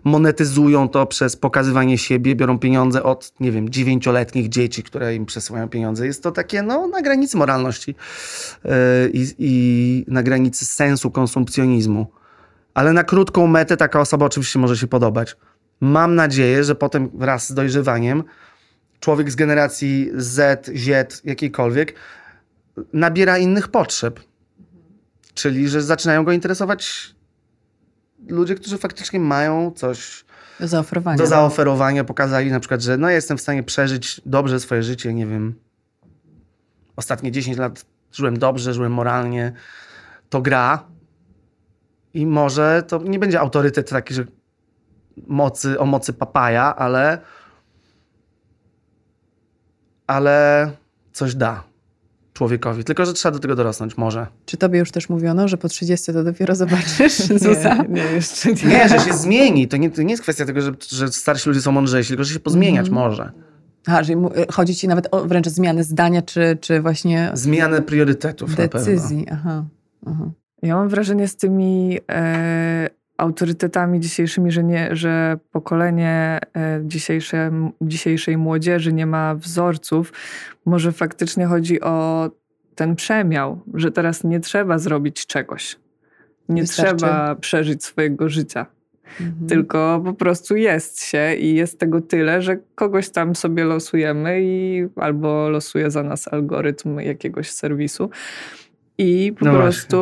monetyzują to przez pokazywanie siebie, biorą pieniądze od, nie wiem, dziewięcioletnich dzieci, które im przesyłają pieniądze. Jest to takie, no, na granicy moralności yy, i, i na granicy sensu konsumpcjonizmu. Ale na krótką metę taka osoba oczywiście może się podobać. Mam nadzieję, że potem wraz z dojrzewaniem człowiek z generacji Z, Z, jakiejkolwiek, nabiera innych potrzeb. Czyli, że zaczynają go interesować ludzie, którzy faktycznie mają coś
Do zaoferowania.
do zaoferowania. Pokazali na przykład, że no jestem w stanie przeżyć dobrze swoje życie, nie wiem. Ostatnie 10 lat żyłem dobrze, żyłem moralnie. To gra. I może to nie będzie autorytet taki, że mocy, o mocy papaja, ale ale coś da człowiekowi. Tylko, że trzeba do tego dorosnąć, może.
Czy tobie już też mówiono, że po 30 to dopiero zobaczysz, [laughs] Zuza?
Nie, nie, jeszcze nie.
Nie, że się zmieni. To nie, to nie jest kwestia tego, że, że starsi ludzie są mądrzejsi, tylko że się pozmieniać
Mhm.
może.
Aha, że mu- chodzi ci nawet o wręcz zmianę zdania, czy, czy właśnie
Zmianę priorytetów na pewno.
decyzji. Aha, aha.
Ja mam wrażenie z tymi e, autorytetami dzisiejszymi, że, nie, że pokolenie e, dzisiejsze, dzisiejszej młodzieży nie ma wzorców. Może faktycznie chodzi o ten przemiał, że teraz nie trzeba zrobić czegoś. Nie
Wystarczy.
trzeba przeżyć swojego życia.
Mhm.
Tylko po prostu jest się i jest tego tyle, że kogoś tam sobie losujemy i albo losuje za nas algorytm jakiegoś serwisu. I po
No
prostu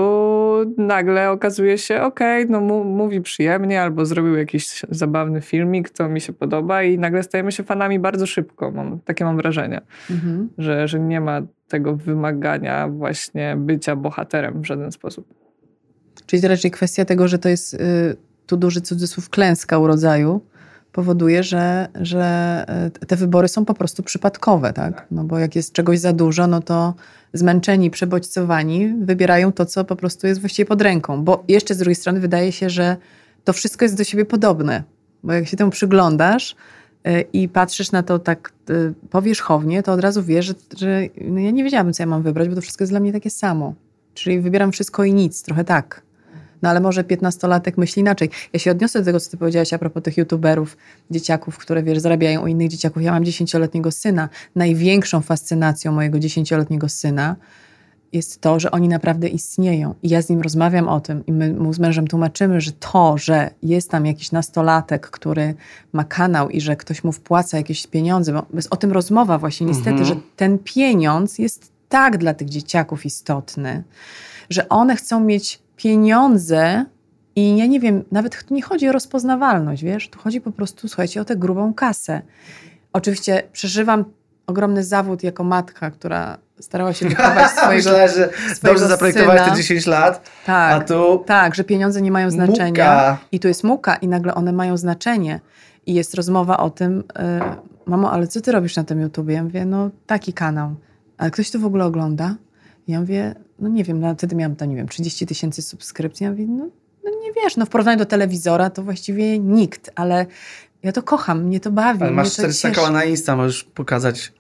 nagle okazuje się, okej, no mu, mówi przyjemnie, albo zrobił jakiś zabawny filmik, to mi się podoba, i nagle stajemy się fanami bardzo szybko. Mam, takie mam wrażenie,
Mhm.
że, że nie ma tego wymagania właśnie bycia bohaterem w żaden sposób.
Czyli to raczej kwestia tego, że to jest y, tu duży cudzysłów klęska urodzaju, powoduje, że, że y, te wybory są po prostu przypadkowe, tak? No bo jak jest czegoś za dużo, no to zmęczeni, przebodźcowani wybierają to, co po prostu jest właściwie pod ręką. Bo jeszcze z drugiej strony wydaje się, że to wszystko jest do siebie podobne. Bo jak się temu przyglądasz y, i patrzysz na to tak y, powierzchownie, to od razu wiesz, że, że no ja nie wiedziałabym, co ja mam wybrać, bo to wszystko jest dla mnie takie samo. Czyli wybieram wszystko i nic, trochę tak. No ale może 15-latek myśli inaczej. Ja się odniosę do tego, co ty powiedziałaś a propos tych youtuberów, dzieciaków, które wiesz, zarabiają u innych dzieciaków. Ja mam 10-letniego syna. Największą fascynacją mojego 10-letniego syna jest to, że oni naprawdę istnieją. I ja z nim rozmawiam o tym i my mu z mężem tłumaczymy, że to, że jest tam jakiś nastolatek, który ma kanał i że ktoś mu wpłaca jakieś pieniądze, bo jest o tym rozmowa właśnie niestety, mhm. że ten pieniądz jest tak dla tych dzieciaków istotny, że one chcą mieć pieniądze i ja nie wiem, nawet tu nie chodzi o rozpoznawalność, wiesz, tu chodzi po prostu, słuchajcie, o tę grubą kasę. Oczywiście przeżywam ogromny zawód jako matka, która starała się wychować [laughs] swojego,
Myślę, że swojego dobrze zaprojektować te 10 lat,
tak,
a tu
Tak, że pieniądze nie mają znaczenia. Muka. I tu jest muka i nagle one mają znaczenie. I jest rozmowa o tym, y, mamo, ale co ty robisz na tym YouTubie? Ja mówię, no taki kanał. Ale ktoś to w ogóle ogląda? Ja mówię, no nie wiem, no, wtedy miałam tam, nie wiem, 30 tysięcy subskrypcji. Ja mówię, no, no nie wiesz, no w porównaniu do telewizora to właściwie nikt, ale ja to kocham, mnie to bawi.
Ale masz 400 koła na Insta, możesz pokazać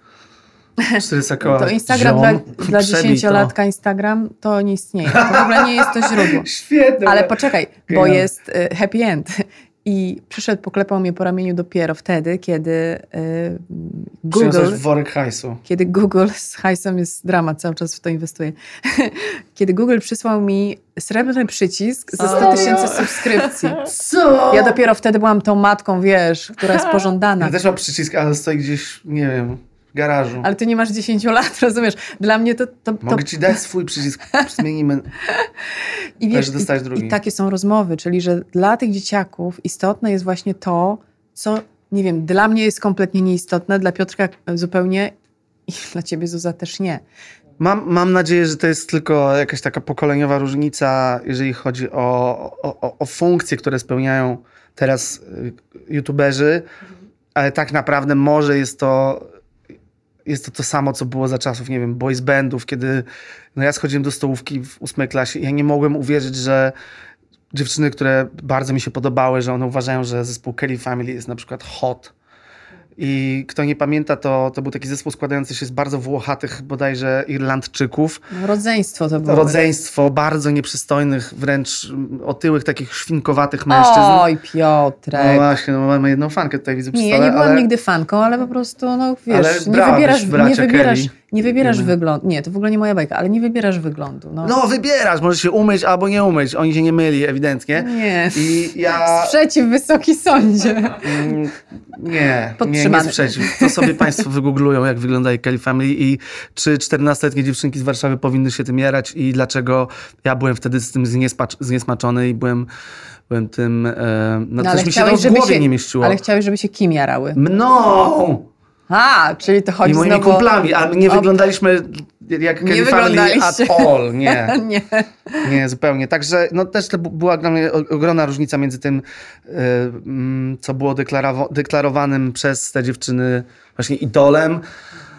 400 [laughs] koła.
To Instagram
Ziom,
dla, 10-latka Instagram to nie istnieje. To w ogóle nie jest to źródło. [laughs]
Świetne.
Ale poczekaj, bo jest y, happy end. I przyszedł, poklepał mnie po ramieniu dopiero wtedy, kiedy y, Google...
worek hajsu.
Kiedy Google, z hajsem jest dramat, cały czas w to inwestuję. [laughs] kiedy Google przysłał mi srebrny przycisk ze 100 tysięcy subskrypcji. [laughs]
Co?
Ja dopiero wtedy byłam tą matką, wiesz, która jest [laughs] pożądana.
Ja też mam przycisk, ale stoi gdzieś, nie wiem garażu.
Ale ty nie masz 10 lat, [laughs] rozumiesz? Dla mnie to... to, to...
Mogę ci dać swój przycisk, zmienimy. [laughs]
I wiesz, dostać drugi. I takie są rozmowy, czyli że dla tych dzieciaków istotne jest właśnie to, co, nie wiem, dla mnie jest kompletnie nieistotne, dla Piotrka zupełnie i [laughs] dla ciebie Zuza też nie.
Mam, mam nadzieję, że to jest tylko jakaś taka pokoleniowa różnica, jeżeli chodzi o, o, o funkcje, które spełniają teraz y, youtuberzy, ale tak naprawdę może jest to jest to to samo, co było za czasów, nie wiem, boys bandów, kiedy no ja schodziłem do stołówki w ósmej klasie i ja nie mogłem uwierzyć, że dziewczyny, które bardzo mi się podobały, że one uważają, że zespół Kelly Family jest na przykład hot i kto nie pamięta, to, to był taki zespół składający się z bardzo włochatych bodajże Irlandczyków.
Rodzeństwo to było.
Rodzeństwo bardzo nieprzystojnych, wręcz otyłych, takich szwinkowatych mężczyzn.
Oj, Piotrek.
No właśnie, no mamy jedną fankę tutaj widzę przy
Nie, ja nie byłam ale... nigdy fanką, ale po prostu, no wiesz, nie wybierasz, nie wybierasz, nie wybierasz wyglądu. Nie, to w ogóle nie moja bajka, ale nie wybierasz wyglądu. No,
no wybierasz, możesz się umyć albo nie umyć. Oni się nie myli, ewidentnie.
Nie. I ja... Sprzeciw, wysoki sądzie. Mm,
nie, nie, nie sprzeciw. To sobie państwo wygooglują, jak wygląda Kelly Family i czy 14-letnie dziewczynki z Warszawy powinny się tym jarać i dlaczego ja byłem wtedy z tym zniesmaczony i byłem byłem tym, e, no, no coś mi się to w głowie
się,
nie mieściło.
Ale chciałeś, żeby się kim jarały?
Mną!
A, czyli to chodzi
I moimi
znowu...
kumplami, ale nie wyglądaliśmy jak Kelly Family at all. [laughs] Nie.
nie.
Nie, zupełnie. Także no, też to była dla mnie ogromna różnica między tym, yy, co było deklarowanym przez te dziewczyny właśnie idolem,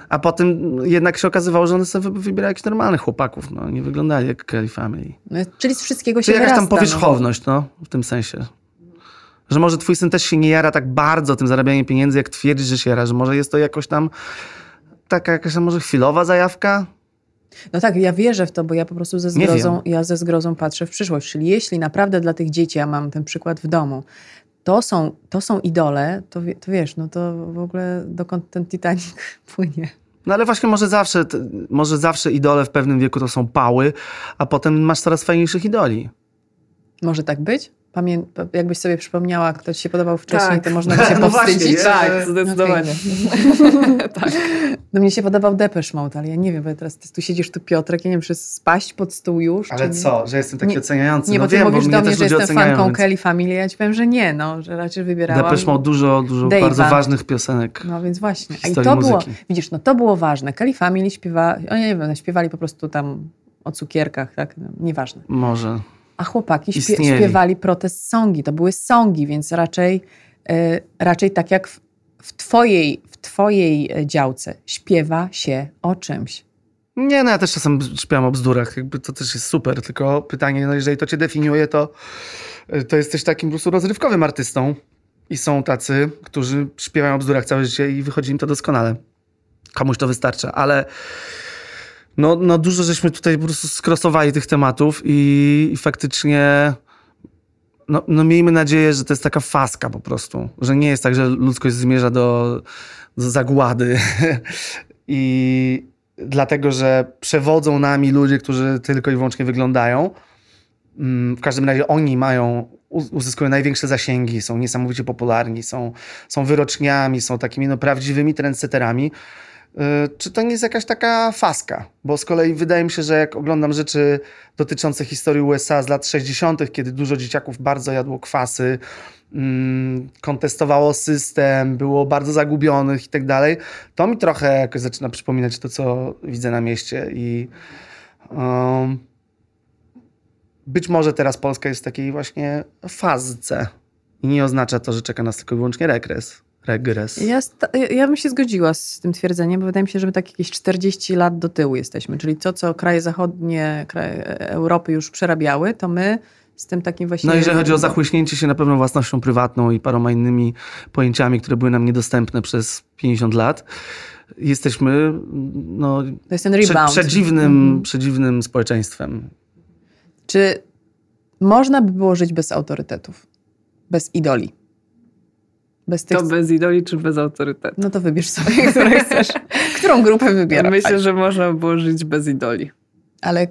a potem jednak się okazywało, że one sobie wybierały jakichś normalnych chłopaków. No, nie wyglądali jak Kelly Family.
No, czyli z wszystkiego się Czyli
jakaś
tam
no. powierzchowność, no, w tym sensie że może twój syn też się nie jara tak bardzo tym zarabianiem pieniędzy, jak twierdzisz, że się jara, że może jest to jakoś tam taka jakaś może chwilowa zajawka?
No tak, ja wierzę w to, bo ja po prostu ze zgrozą, ja ze zgrozą patrzę w przyszłość. Czyli jeśli naprawdę dla tych dzieci, ja mam ten przykład w domu, to są, to są idole, to, to wiesz, no to w ogóle dokąd ten Titanic [laughs] płynie.
No ale właśnie może zawsze, może zawsze idole w pewnym wieku to są pały, a potem masz coraz fajniejszych idoli.
Może tak być? Pamię jakbyś sobie przypomniała, kto ci się podobał wcześniej, tak. to można [laughs] by się no powstydzić.
Właśnie, tak, zdecydowanie.
Okay. [laughs] [laughs] tak. No mnie się podobał Depeche Mode, ale ja nie wiem, bo teraz ty tu siedzisz tu Piotrek, ja nie wiem, czy spaść pod stół już.
Ale co, że jestem taki nie, oceniający?
Nie,
no
bo ty
wiem,
mówisz
bo
do mnie, że jestem
oceniają,
fanką więc... Kelly Family, ja ci powiem, że nie, no, że raczej wybierałam
Depeche Mode dużo, dużo
Dave'a.
bardzo ważnych piosenek.
No więc właśnie. I to muzyki. było, widzisz, no to było ważne. Kelly Family śpiewa, oni nie wiem, śpiewali po prostu tam o cukierkach, tak, no, nieważne.
Może
a chłopaki śpie śpiewali protest songi. To były songi, więc raczej, yy, raczej tak jak w, w, twojej, w twojej e, działce śpiewa się o czymś.
Nie, no ja też czasem śpiewam o bzdurach, jakby to też jest super, tylko pytanie, no jeżeli to cię definiuje, to, e, to jesteś takim po prostu rozrywkowym artystą i są tacy, którzy śpiewają o bzdurach całe życie i wychodzi im to doskonale. Komuś to wystarcza, ale no, no dużo żeśmy tutaj po prostu skrosowali tych tematów i, i faktycznie no, no miejmy nadzieję, że to jest taka faska po prostu, że nie jest tak, że ludzkość zmierza do, do zagłady [laughs] i dlatego, że przewodzą nami ludzie, którzy tylko i wyłącznie wyglądają. Mm, w każdym razie oni mają, uzyskują największe zasięgi, są niesamowicie popularni, są, są wyroczniami, są takimi no, prawdziwymi trendsetterami. Y, czy to nie jest jakaś taka faska? Bo z kolei wydaje mi się, że jak oglądam rzeczy dotyczące historii USA z lat 60., kiedy dużo dzieciaków bardzo jadło kwasy, mm, kontestowało system, było bardzo zagubionych i tak dalej, to mi trochę jakoś zaczyna przypominać to, co widzę na mieście i um, być może teraz Polska jest w takiej właśnie fazce i nie oznacza to, że czeka nas tylko i wyłącznie regres regres.
Ja, ja bym się zgodziła z tym twierdzeniem, bo wydaje mi się, że my tak jakieś 40 lat do tyłu jesteśmy. Czyli to, co kraje zachodnie, kraje Europy już przerabiały, to my z tym takim właśnie...
No jeżeli chodzi o zachłyśnięcie się na pewno własnością prywatną i paroma innymi pojęciami, które były nam niedostępne przez 50 lat, jesteśmy no,
to jest ten rebound.
przedziwnym, mhm. przedziwnym społeczeństwem.
Czy można by było żyć bez autorytetów? Bez idoli?
Bez tych... To bez idoli czy bez autorytetu?
No to wybierz sobie, [laughs] którą chcesz. Którą grupę wybierasz?
Myślę, że można by było żyć bez idoli.
Ale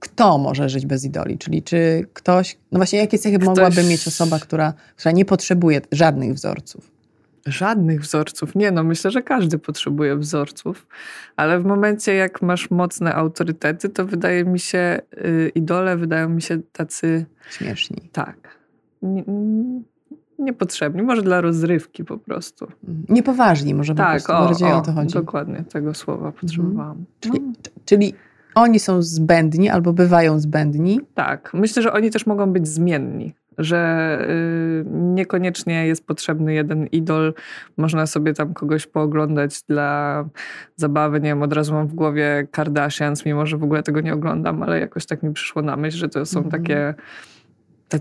kto może żyć bez idoli? Czyli czy ktoś... No właśnie, jakie cechy ktoś... mogłaby mieć osoba, która, która nie potrzebuje żadnych wzorców?
Żadnych wzorców. Nie, no myślę, że każdy potrzebuje wzorców, ale w momencie, jak masz mocne autorytety, to wydaje mi się, yy, idole wydają mi się tacy.
Śmieszni.
Tak niepotrzebni, może dla rozrywki po prostu.
Niepoważni może tak, po prostu, bardziej o, o, to chodzi.
dokładnie, tego słowa potrzebowałam. Mhm.
Czyli, no. czyli oni są zbędni albo bywają zbędni?
Tak, myślę, że oni też mogą być zmienni że y, niekoniecznie jest potrzebny jeden idol. Można sobie tam kogoś pooglądać dla zabawy. Nie wiem, od razu mam w głowie Kardashians, mimo że w ogóle tego nie oglądam, ale jakoś tak mi przyszło na myśl, że to są mm -hmm. takie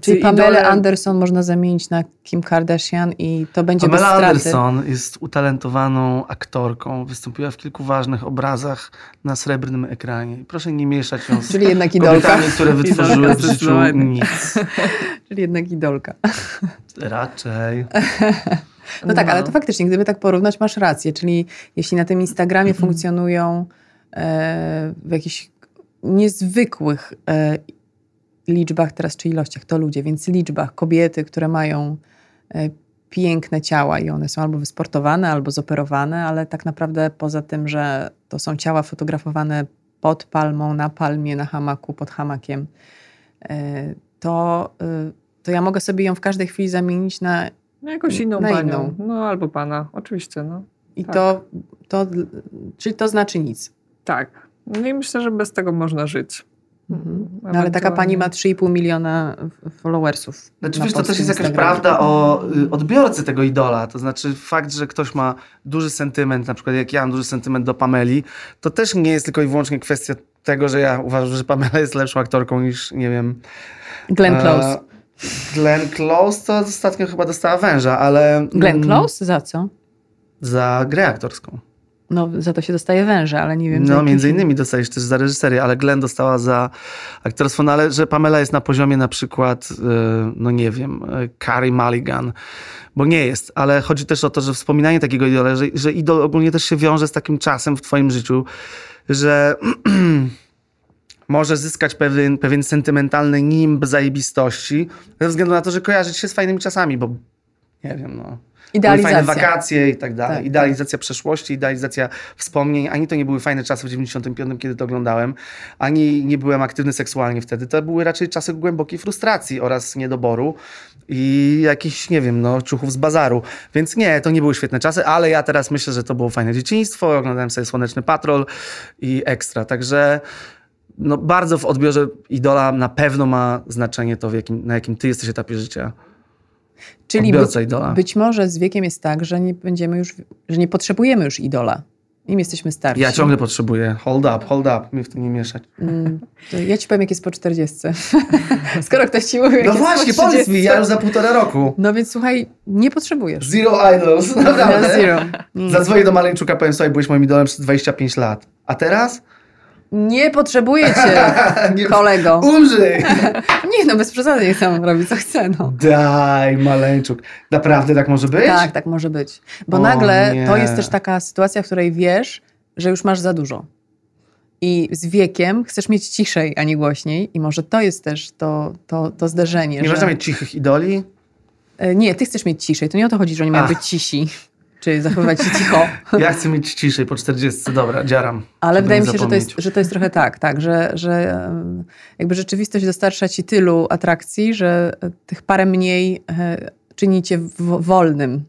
Czyli Pamela idole... Anderson można zamienić na Kim Kardashian i to będzie
Pamela
bez straty.
Anderson jest utalentowaną aktorką. Wystąpiła w kilku ważnych obrazach na srebrnym ekranie. Proszę nie mieszać ją z
Czyli jednak idolka.
które [laughs] wytworzyły w życiu nic. [laughs]
Czyli jednak idolka.
Raczej. [laughs]
No tak, no. ale to faktycznie, gdyby tak porównać, masz rację. Czyli jeśli na tym Instagramie mhm. funkcjonują e, w jakichś niezwykłych e, liczbach teraz, czy ilościach, to ludzie, więc liczbach kobiety, które mają e, piękne ciała i one są albo wysportowane, albo zoperowane, ale tak naprawdę poza tym, że to są ciała fotografowane pod palmą, na palmie, na hamaku, pod hamakiem, e, to, e, to ja mogę sobie ją w każdej chwili zamienić na,
na jakąś inną na panią. Inną. No albo pana, oczywiście. No.
I tak. to, to, czyli to znaczy nic.
Tak. No i myślę, że bez tego można żyć.
Mhm. No, ale taka pani ma 3,5 miliona followersów.
Znaczy, wiesz, to też jest jakaś prawda o y, odbiorcy tego idola. To znaczy fakt, że ktoś ma duży sentyment, na przykład jak ja mam duży sentyment do Pameli, to też nie jest tylko i wyłącznie kwestia tego, że ja uważam, że Pamela jest lepszą aktorką niż, nie wiem...
Glenn Close. E,
Glenn Close to ostatnio chyba dostała węża, ale...
Glenn mm, Close? Za co?
Za grę aktorską.
No, za to się dostaje węże, ale nie wiem.
No, między innymi dostajesz też za reżyserię, ale Glenn dostała za aktorstwo, no ale że Pamela jest na poziomie na przykład, e, no nie wiem, e, Carrie Mulligan, bo nie jest, ale chodzi też o to, że wspominanie takiego idola, że, że idol ogólnie też się wiąże z takim czasem w twoim życiu, że [clears throat] może zyskać pewien, pewien sentymentalny nimb zajebistości, ze względu na to, że kojarzyć się z fajnymi czasami, bo nie wiem, no Idealizacja. Były fajne wakacje i tak dalej. Tak, idealizacja tak. przeszłości, idealizacja wspomnień. Ani to nie były fajne czasy w 95, kiedy to oglądałem, ani nie byłem aktywny seksualnie wtedy. To były raczej czasy głębokiej frustracji oraz niedoboru i jakichś, nie wiem, no, ciuchów z bazaru. Więc nie, to nie były świetne czasy, ale ja teraz myślę, że to było fajne dzieciństwo. Oglądałem sobie Słoneczny Patrol i ekstra. Także no, bardzo w odbiorze idola na pewno ma znaczenie to, jakim, na jakim ty jesteś etapie życia.
Czyli być, być, może z wiekiem jest tak, że nie będziemy już, że nie potrzebujemy już idola. Im jesteśmy starsi.
Ja ciągle potrzebuję. Hold up, hold up. Mnie w tym nie mieszać. Mm,
ja ci powiem, jak jest po 40. [laughs] Skoro ktoś ci mówi,
No właśnie, powiedz mi, ja już za półtora roku.
No więc słuchaj, nie potrzebujesz.
Zero idols, [laughs] naprawdę. Zero. Mm. Zadzwonię do Maleńczuka, powiem sobie, byłeś moim idolem przez 25 lat. A teraz?
Nie potrzebuję cię, [laughs]
Nie-
kolego.
Umrzyj! [laughs]
Nie no, bez przesady, niech tam robi co chce, no.
Daj, maleńczuk. Naprawdę tak może być?
Tak, tak może być. Bo
O
nagle
nie.
to jest też taka sytuacja, w której wiesz, że już masz za dużo. I z wiekiem chcesz mieć ciszej, a nie głośniej. I może to jest też to, to, to zderzenie.
Nie
że...
można mieć cichych idoli?
E, Nie, ty chcesz mieć ciszej. To nie o to chodzi, że oni mają
Ach.
być cisi, czy zachowywać się cicho. [laughs]
Ja chcę mieć ciszej po 40. Dobra, dziaram.
Ale wydaje mi się, że to, jest, że to jest trochę tak, tak, że, że jakby rzeczywistość dostarcza ci tylu atrakcji, że e, tych parę mniej e, czyni cię wo- wolnym.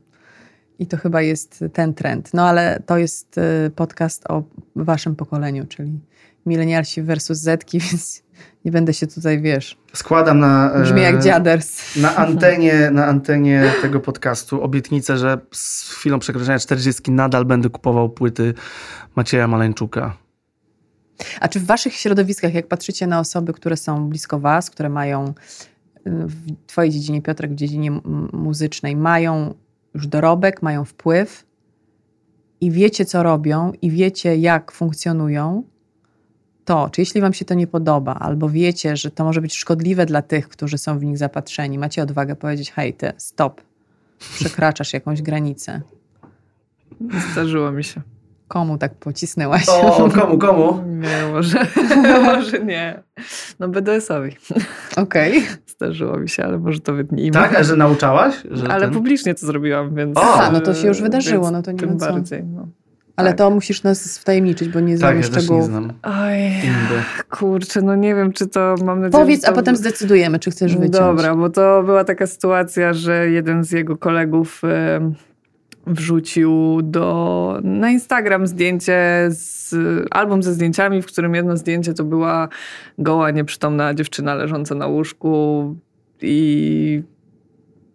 I to chyba jest ten trend. No ale to jest e, podcast o waszym pokoleniu, czyli milenialsi versus zetki, [laughs] więc nie będę się tutaj, wiesz,
Składam na, e,
brzmi jak dziaders.
na, antenie, na antenie tego podcastu obietnicę, że z chwilą przekroczenia 40 nadal będę kupował płyty Macieja Maleńczuka.
A czy w waszych środowiskach, jak patrzycie na osoby, które są blisko was, które mają y, w twojej dziedzinie, Piotrek, w dziedzinie muzycznej, mają już dorobek, mają wpływ i wiecie, co robią i wiecie, jak funkcjonują, to, czy jeśli wam się to nie podoba, albo wiecie, że to może być szkodliwe dla tych, którzy są w nich zapatrzeni, macie odwagę powiedzieć, hej, ty, stop, przekraczasz jakąś granicę.
Zdarzyło mi się.
Komu tak pocisnęłaś?
O, komu, komu?
Nie, może, [laughs] może nie. No BDS-owi
Okej.
zdarzyło mi się, ale może to wytnijmy.
Tak, a że nauczałaś? Że
Ale
ten-
publicznie to zrobiłam, więc...
O!
No to się już wydarzyło, no to nie
Tym
ma co.
bardziej, no.
Ale
Tak.
to musisz nas wtajemniczyć, bo nie
Tak,
znamy
ja też nie
szczegółów.
znam.
Oj, kurczę, no nie wiem, czy to mam nadzieję,
Powiedz,
że
a
to...
potem zdecydujemy, czy chcesz wyciąć.
Dobra, bo to była taka sytuacja, że jeden z jego kolegów wrzucił do, na Instagram zdjęcie, z, album ze zdjęciami, w którym jedno zdjęcie to była goła, nieprzytomna dziewczyna leżąca na łóżku i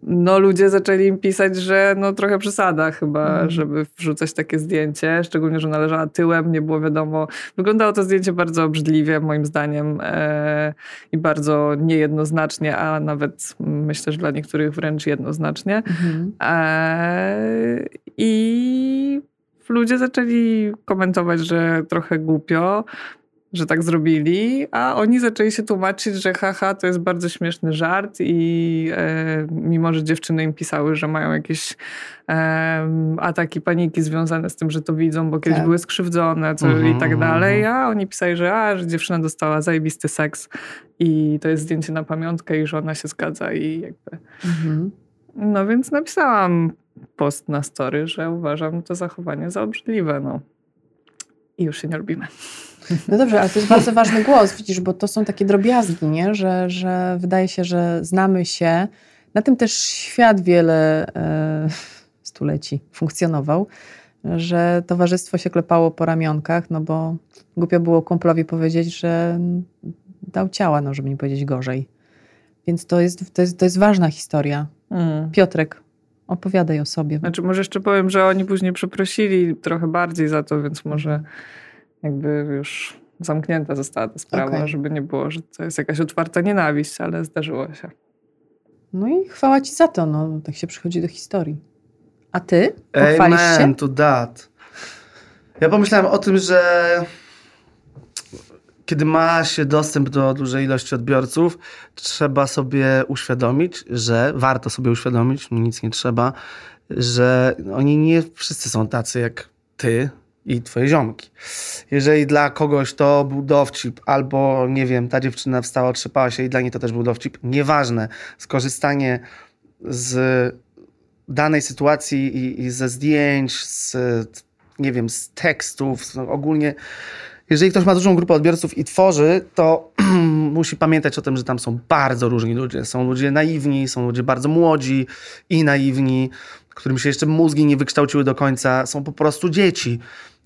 no ludzie zaczęli im pisać, że no trochę przesada chyba,
Mhm.
żeby wrzucać takie zdjęcie, szczególnie, że ona leżała tyłem, nie było wiadomo. Wyglądało to zdjęcie bardzo obrzydliwie moim zdaniem e, i bardzo niejednoznacznie, a nawet mm, myślę, że dla niektórych wręcz jednoznacznie.
Mhm.
E, I ludzie zaczęli komentować, że trochę głupio, że tak zrobili, a oni zaczęli się tłumaczyć, że haha, to jest bardzo śmieszny żart i e, mimo, że dziewczyny im pisały, że mają jakieś em, ataki paniki związane z tym, że to widzą, bo kiedyś
Tak.
były skrzywdzone co,
Mhm,
i tak
mhm,
dalej,
mhm.
a oni pisali, że, a, że dziewczyna dostała zajebisty seks i to jest zdjęcie na pamiątkę i że ona się zgadza i jakby...
Mhm.
No więc napisałam post na story, że uważam to zachowanie za obrzydliwe, no. I już się nie lubimy.
No dobrze, ale to jest bardzo ważny głos, widzisz, bo to są takie drobiazgi, nie? Że, że wydaje się, że znamy się. Na tym też świat wiele e, stuleci funkcjonował, że towarzystwo się klepało po ramionkach, no bo głupio było kumplowi powiedzieć, że dał ciała, no żeby nie powiedzieć gorzej. Więc to jest, to jest, to jest ważna historia. Piotrek, opowiadaj o sobie.
Znaczy może jeszcze powiem, że oni później przeprosili trochę bardziej za to, więc może jakby już zamknięta została ta sprawa,
Okej.
żeby nie było, że to jest jakaś otwarta nienawiść, ale zdarzyło się.
No i chwała ci za to, no tak się przychodzi do historii. A ty? Pochwalisz się?
Amen to that. Ja pomyślałem o tym, że kiedy ma się dostęp do dużej ilości odbiorców, trzeba sobie uświadomić, że warto sobie uświadomić, nic nie trzeba, że oni nie wszyscy są tacy jak ty i twoje ziomki. Jeżeli dla kogoś to był dowcip, albo nie wiem, ta dziewczyna wstała, otrzepała się i dla niej to też był dowcip, nieważne. Skorzystanie z danej sytuacji i, i ze zdjęć, z, nie wiem, z tekstów, no, ogólnie. Jeżeli ktoś ma dużą grupę odbiorców i tworzy, to [clears throat] musi pamiętać o tym, że tam są bardzo różni ludzie. Są ludzie naiwni, są ludzie bardzo młodzi i naiwni, którym się jeszcze mózgi nie wykształciły do końca. Są po prostu dzieci.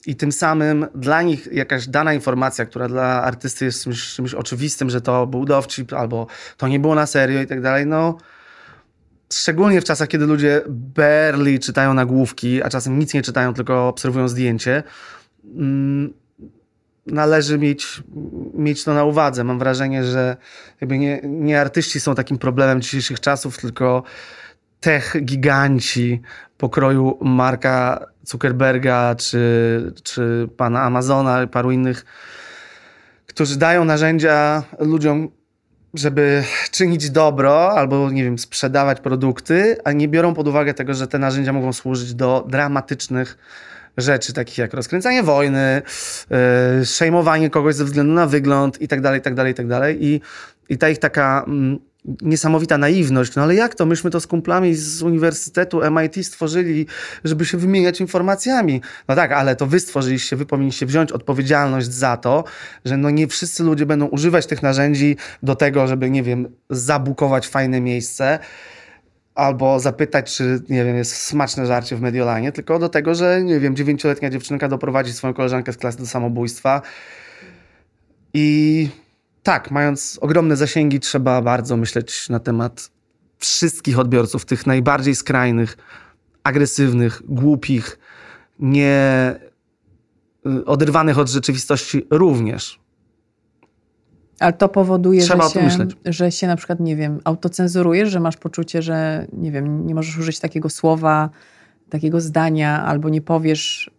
I tym samym dla nich jakaś dana informacja, która dla artysty jest czymś, czymś oczywistym, że to był dowcip albo to nie było na serio i tak dalej, no szczególnie w czasach, kiedy ludzie barely czytają nagłówki, a czasem nic nie czytają, tylko obserwują zdjęcie, mm, należy mieć, mieć to na uwadze. Mam wrażenie, że jakby nie, nie artyści są takim problemem dzisiejszych czasów, tylko tech giganci pokroju Marka Zuckerberga czy, czy pana Amazona paru innych którzy dają narzędzia ludziom, żeby czynić dobro albo, nie wiem, sprzedawać produkty, a nie biorą pod uwagę tego, że te narzędzia mogą służyć do dramatycznych rzeczy, takich jak rozkręcanie wojny, yy, szejmowanie kogoś ze względu na wygląd i tak dalej, i tak dalej, i tak dalej. I, i ta ich taka mm, niesamowita naiwność. No ale jak to? Myśmy to z kumplami z Uniwersytetu MIT stworzyli, żeby się wymieniać informacjami. No tak, ale to wy stworzyliście, wy powinniście wziąć odpowiedzialność za to, że no nie wszyscy ludzie będą używać tych narzędzi do tego, żeby, nie wiem, zabukować fajne miejsce albo zapytać, czy, nie wiem, jest smaczne żarcie w Mediolanie, tylko do tego, że, nie wiem, dziewięcioletnia dziewczynka doprowadzi swoją koleżankę z klasy do samobójstwa i tak, mając ogromne zasięgi, trzeba bardzo myśleć na temat wszystkich odbiorców, tych najbardziej skrajnych, agresywnych, głupich, nie y, oderwanych od rzeczywistości również.
Ale to powoduje, że się, że się na przykład, nie wiem, autocenzurujesz, że masz poczucie, że nie wiem, nie możesz użyć takiego słowa, takiego zdania, albo nie powiesz,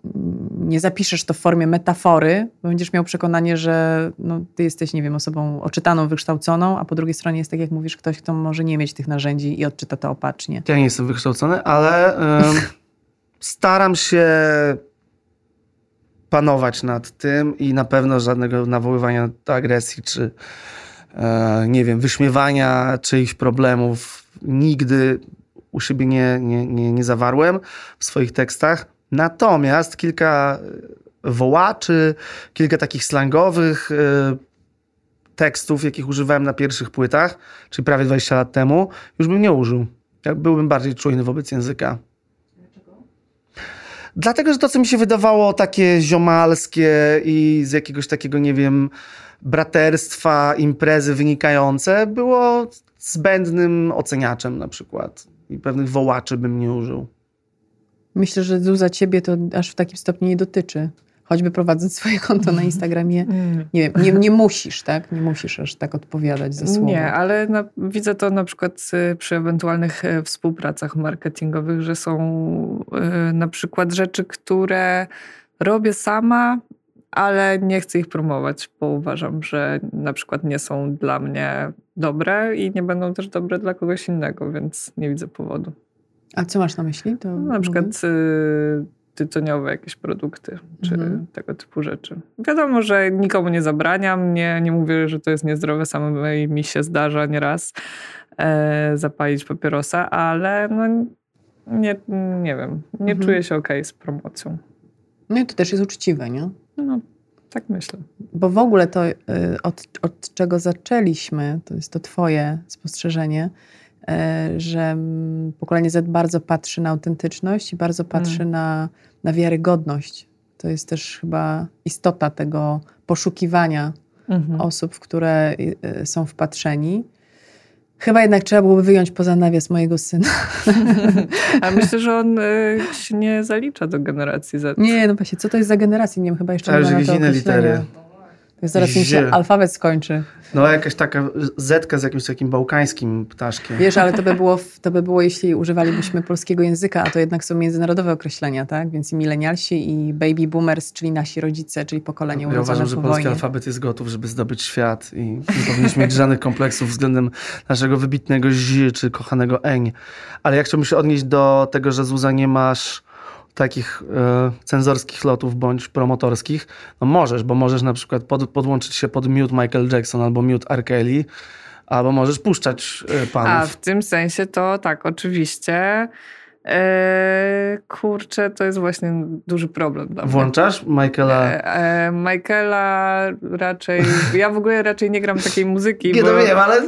nie zapiszesz to w formie metafory, bo będziesz miał przekonanie, że no, ty jesteś, nie wiem, osobą oczytaną, wykształconą, a po drugiej stronie jest tak, jak mówisz, ktoś, kto może nie mieć tych narzędzi i odczyta to opacznie.
Ja nie jestem wykształcony, ale [laughs] staram się panować nad tym i na pewno żadnego nawoływania do agresji, czy e, nie wiem, wyśmiewania czyichś problemów nigdy u siebie nie, nie, nie, nie zawarłem w swoich tekstach. Natomiast kilka wołaczy, kilka takich slangowych e, tekstów, jakich używałem na pierwszych płytach, czyli prawie 20 lat temu, już bym nie użył. Byłbym bardziej czujny wobec języka. Dlatego, że to, co mi się wydawało takie ziomalskie i z jakiegoś takiego, nie wiem, braterstwa, imprezy wynikające, było zbędnym oceniaczem na przykład. I pewnych wołaczy bym nie użył.
Myślę, że Zuza ciebie to aż w takim stopniu nie dotyczy choćby prowadząc swoje konto na Instagramie, [laughs] mm. nie wiem, nie, nie musisz, tak? Nie musisz aż tak odpowiadać za słowo.
Nie, ale na, widzę to na przykład y, przy ewentualnych e, współpracach marketingowych, że są y, na przykład rzeczy, które robię sama, ale nie chcę ich promować, bo uważam, że na przykład nie są dla mnie dobre i nie będą też dobre dla kogoś innego, więc nie widzę powodu.
A co masz na myśli? To
na przykład y, tytoniowe jakieś produkty, czy mhm. tego typu rzeczy. Wiadomo, że nikomu nie zabraniam, nie, nie mówię, że to jest niezdrowe, samej mi się zdarza nieraz e, zapalić papierosa, ale no, nie, nie wiem, nie mhm. czuję się ok z promocją.
No i to też jest uczciwe, nie?
No, tak myślę.
Bo w ogóle to, y, od, od czego zaczęliśmy, to jest to twoje spostrzeżenie, E, że pokolenie Z bardzo patrzy na autentyczność i bardzo patrzy mm. na, na wiarygodność. To jest też chyba istota tego poszukiwania mm-hmm. osób, w które e, są wpatrzeni. Chyba jednak trzeba byłoby wyjąć poza nawias mojego syna. [laughs]
A myślę, że on y, się nie zalicza do generacji Z.
Nie, no właśnie, co to jest za generacja? Nie wiem, chyba jeszcze
Ale nie ma na to litery.
Zaraz mi się alfabet skończy.
No jakaś taka zetka z jakimś takim bałkańskim ptaszkiem.
Wiesz, ale to by, [laughs] było, to by było, jeśli używalibyśmy polskiego języka, a to jednak są międzynarodowe określenia, tak? Więc i milenialsi i baby boomers, czyli nasi rodzice, czyli pokolenie urodzone Ja uważam,
że polski
wojnie.
alfabet jest gotów, żeby zdobyć świat i nie powinniśmy mieć żadnych kompleksów względem naszego wybitnego zi czy kochanego eń. Ale ja chciałbym się odnieść do tego, że Zuza nie masz takich e, cenzorskich lotów bądź promotorskich, no możesz, bo możesz na przykład pod, podłączyć się pod mute Michael Jackson albo mute R. Kelly, albo możesz puszczać e, panów.
A w tym sensie to tak, oczywiście. Eee, kurczę, to jest właśnie duży problem dla
mnie. Włączasz Michaela?
Eee, Michaela raczej, ja w ogóle raczej nie gram takiej muzyki.
Nie, bo... no wiem, ale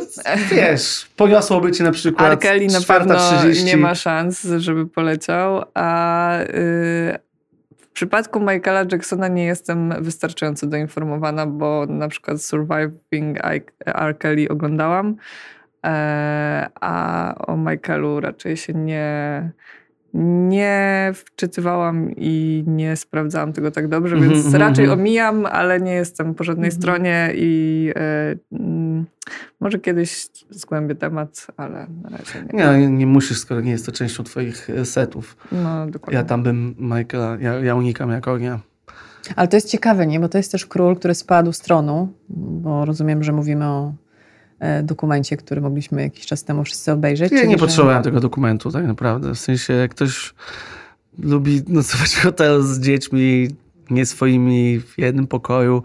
wiesz, poniosłoby cię na przykład
Arkeli na pewno 30. nie ma szans, żeby poleciał, a y, w przypadku Michaela Jacksona nie jestem wystarczająco doinformowana, bo na przykład Surviving R. Kelly oglądałam, a o Michaelu raczej się nie, nie wczytywałam i nie sprawdzałam tego tak dobrze, mm -hmm, więc mm -hmm. raczej omijam, ale nie jestem po żadnej mm -hmm. stronie i e, mm, może kiedyś zgłębię temat, ale na razie
nie. Nie, nie musisz, skoro nie jest to częścią twoich e, setów.
No, dokładnie.
Ja tam bym Michaela, ja, ja unikam jak ognia.
Ale to jest ciekawe, nie? Bo to jest też król, który spadł z tronu, bo rozumiem, że mówimy o e, dokumencie, który mogliśmy jakiś czas temu wszyscy obejrzeć.
Ja nie
że-
potrzebowałem tego dokumentu, tak naprawdę. W sensie, jak ktoś lubi [laughs] nocować w hotelu z dziećmi nie swoimi w jednym pokoju,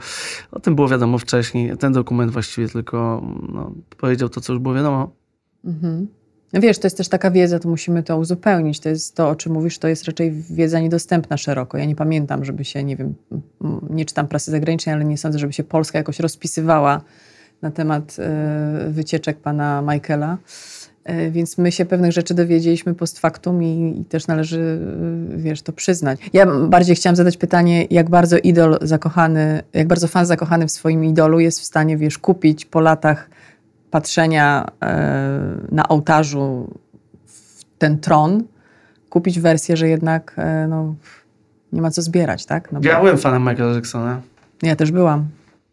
o tym było wiadomo wcześniej. Ten dokument właściwie tylko no, powiedział to, co już było wiadomo.
Mhm. No wiesz, to jest też taka wiedza, to musimy to uzupełnić. To jest to, o czym mówisz, to jest raczej wiedza niedostępna szeroko. Ja nie pamiętam, żeby się, nie wiem, nie czytam prasy zagranicznej, ale nie sądzę, żeby się Polska jakoś rozpisywała na temat e, wycieczek pana Michaela. E, Więc my się pewnych rzeczy dowiedzieliśmy post factum i, i też należy, e, wiesz, to przyznać. Ja bardziej chciałam zadać pytanie, jak bardzo idol zakochany, jak bardzo fan zakochany w swoim idolu jest w stanie, wiesz, kupić po latach patrzenia na ołtarzu w ten tron, kupić wersję, że jednak no, nie ma co zbierać, tak? No
Ja byłem fanem Michaela Jacksona.
ja też byłam.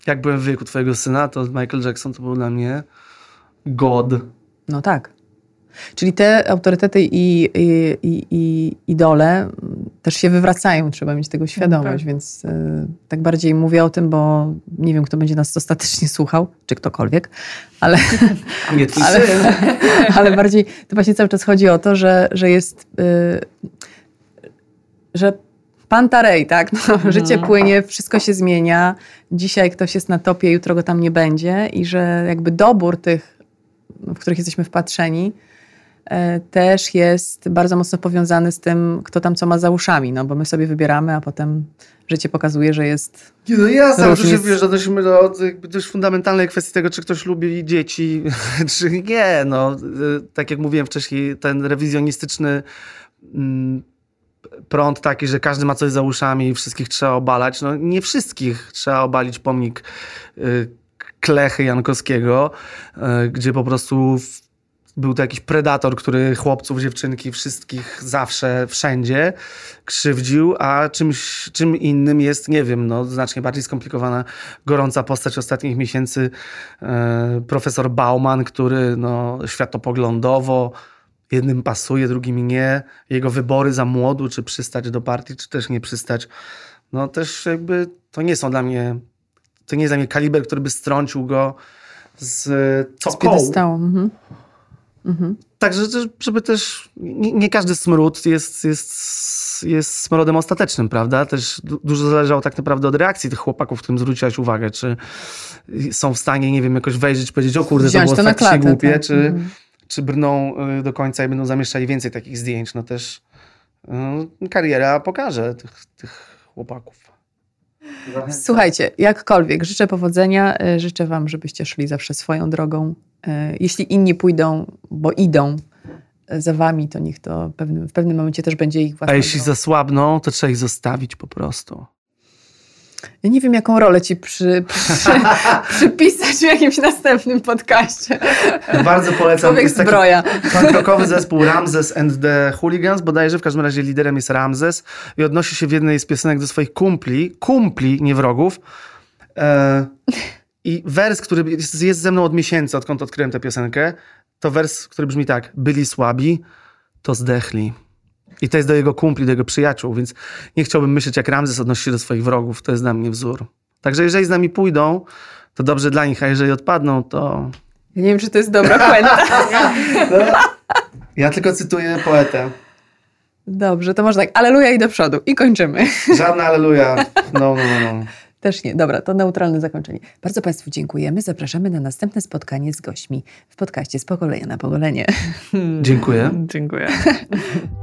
Jak byłem w wieku twojego syna, to Michael Jackson to był dla mnie God.
No tak. Czyli te autorytety i, i, i, i idole też się wywracają, trzeba mieć tego świadomość,
tak.
więc y, tak bardziej mówię o tym, bo nie wiem, kto będzie nas ostatecznie słuchał, czy ktokolwiek, ale,
Nie
ale, [laughs] ale bardziej to właśnie cały czas chodzi o to, że, że jest, y, że Pantarej, tak? No, Życie płynie, wszystko się zmienia. Dzisiaj ktoś jest na topie, jutro go tam nie będzie i że jakby dobór tych, w których jesteśmy wpatrzeni, e, też jest bardzo mocno powiązany z tym, kto tam co ma za uszami, no bo my sobie wybieramy, a potem życie pokazuje, że jest
Nie, no jasne,
Różnic.
wiesz, odnosimy do jakby dość fundamentalnej kwestii tego, czy ktoś lubi dzieci, [laughs] czy nie. No, y, tak jak mówiłem wcześniej, ten rewizjonistyczny mm, prąd taki, że każdy ma coś za uszami i wszystkich trzeba obalać. No nie wszystkich. Trzeba obalić pomnik y, Klechy Jankowskiego, y, gdzie po prostu był to jakiś predator, który chłopców, dziewczynki, wszystkich zawsze, wszędzie krzywdził, a czymś, czym innym jest, nie wiem, no, znacznie bardziej skomplikowana, gorąca postać ostatnich miesięcy, e, profesor Bauman, który no, światopoglądowo jednym pasuje, drugim nie. Jego wybory za młodu, czy przystać do partii, czy też nie przystać, no też jakby to nie są dla mnie, to nie jest dla mnie kaliber, który by strącił go z
z
toką.
piedestału. Mhm. Mhm.
Także, że- żeby też nie, każdy smród jest, jest, jest smrodem ostatecznym, prawda? Też du- dużo zależało tak naprawdę od reakcji tych chłopaków, którym zwróciłaś uwagę, czy są w stanie, nie wiem, jakoś wejrzeć, powiedzieć, o kurde,
Wziąć
to
to
było
na
faktycznie
klatę.
głupie,
tak.
czy,
Mhm.
Czy brną y, do końca i będą zamieszczali więcej takich zdjęć. No też y, kariera pokaże tych, tych chłopaków.
Słuchajcie, jakkolwiek, życzę powodzenia, e, życzę Wam, żebyście szli zawsze swoją drogą. Jeśli inni pójdą, bo idą za Wami, to niech to pewnym, w pewnym momencie też będzie ich własna
A jeśli zasłabną, to trzeba ich zostawić po prostu.
Ja nie wiem, jaką rolę Ci przy, przy, [laughs] przypisać w jakimś następnym podcaście.
Bardzo polecam.
Człowiek zbroja.
Punkrokowy zespół Ramses and the Hooligans, bodajże w każdym razie liderem jest Ramses i odnosi się w jednej z piosenek do swoich kumpli, kumpli, nie wrogów. E, I wers, który jest, jest ze mną od miesięcy, odkąd odkryłem tę piosenkę, to wers, który brzmi tak: byli słabi, to zdechli. I to jest do jego kumpli, do jego przyjaciół, więc nie chciałbym myśleć, jak Ramses odnosi się do swoich wrogów. To jest dla mnie wzór. Także jeżeli z nami pójdą, to dobrze dla nich, a jeżeli odpadną, to
Ja nie wiem, czy to jest dobra puenta. [laughs]
ja tylko cytuję poetę.
Dobrze, to może tak. Aleluja i do przodu. I kończymy.
Żadna aleluja. No, no, no, no. [laughs]
Też nie. Dobra, to neutralne zakończenie. Bardzo Państwu dziękujemy. Zapraszamy na następne spotkanie z gośćmi w podcaście z pokolenia na pokolenie.
Dziękuję.
Dziękuję. [laughs]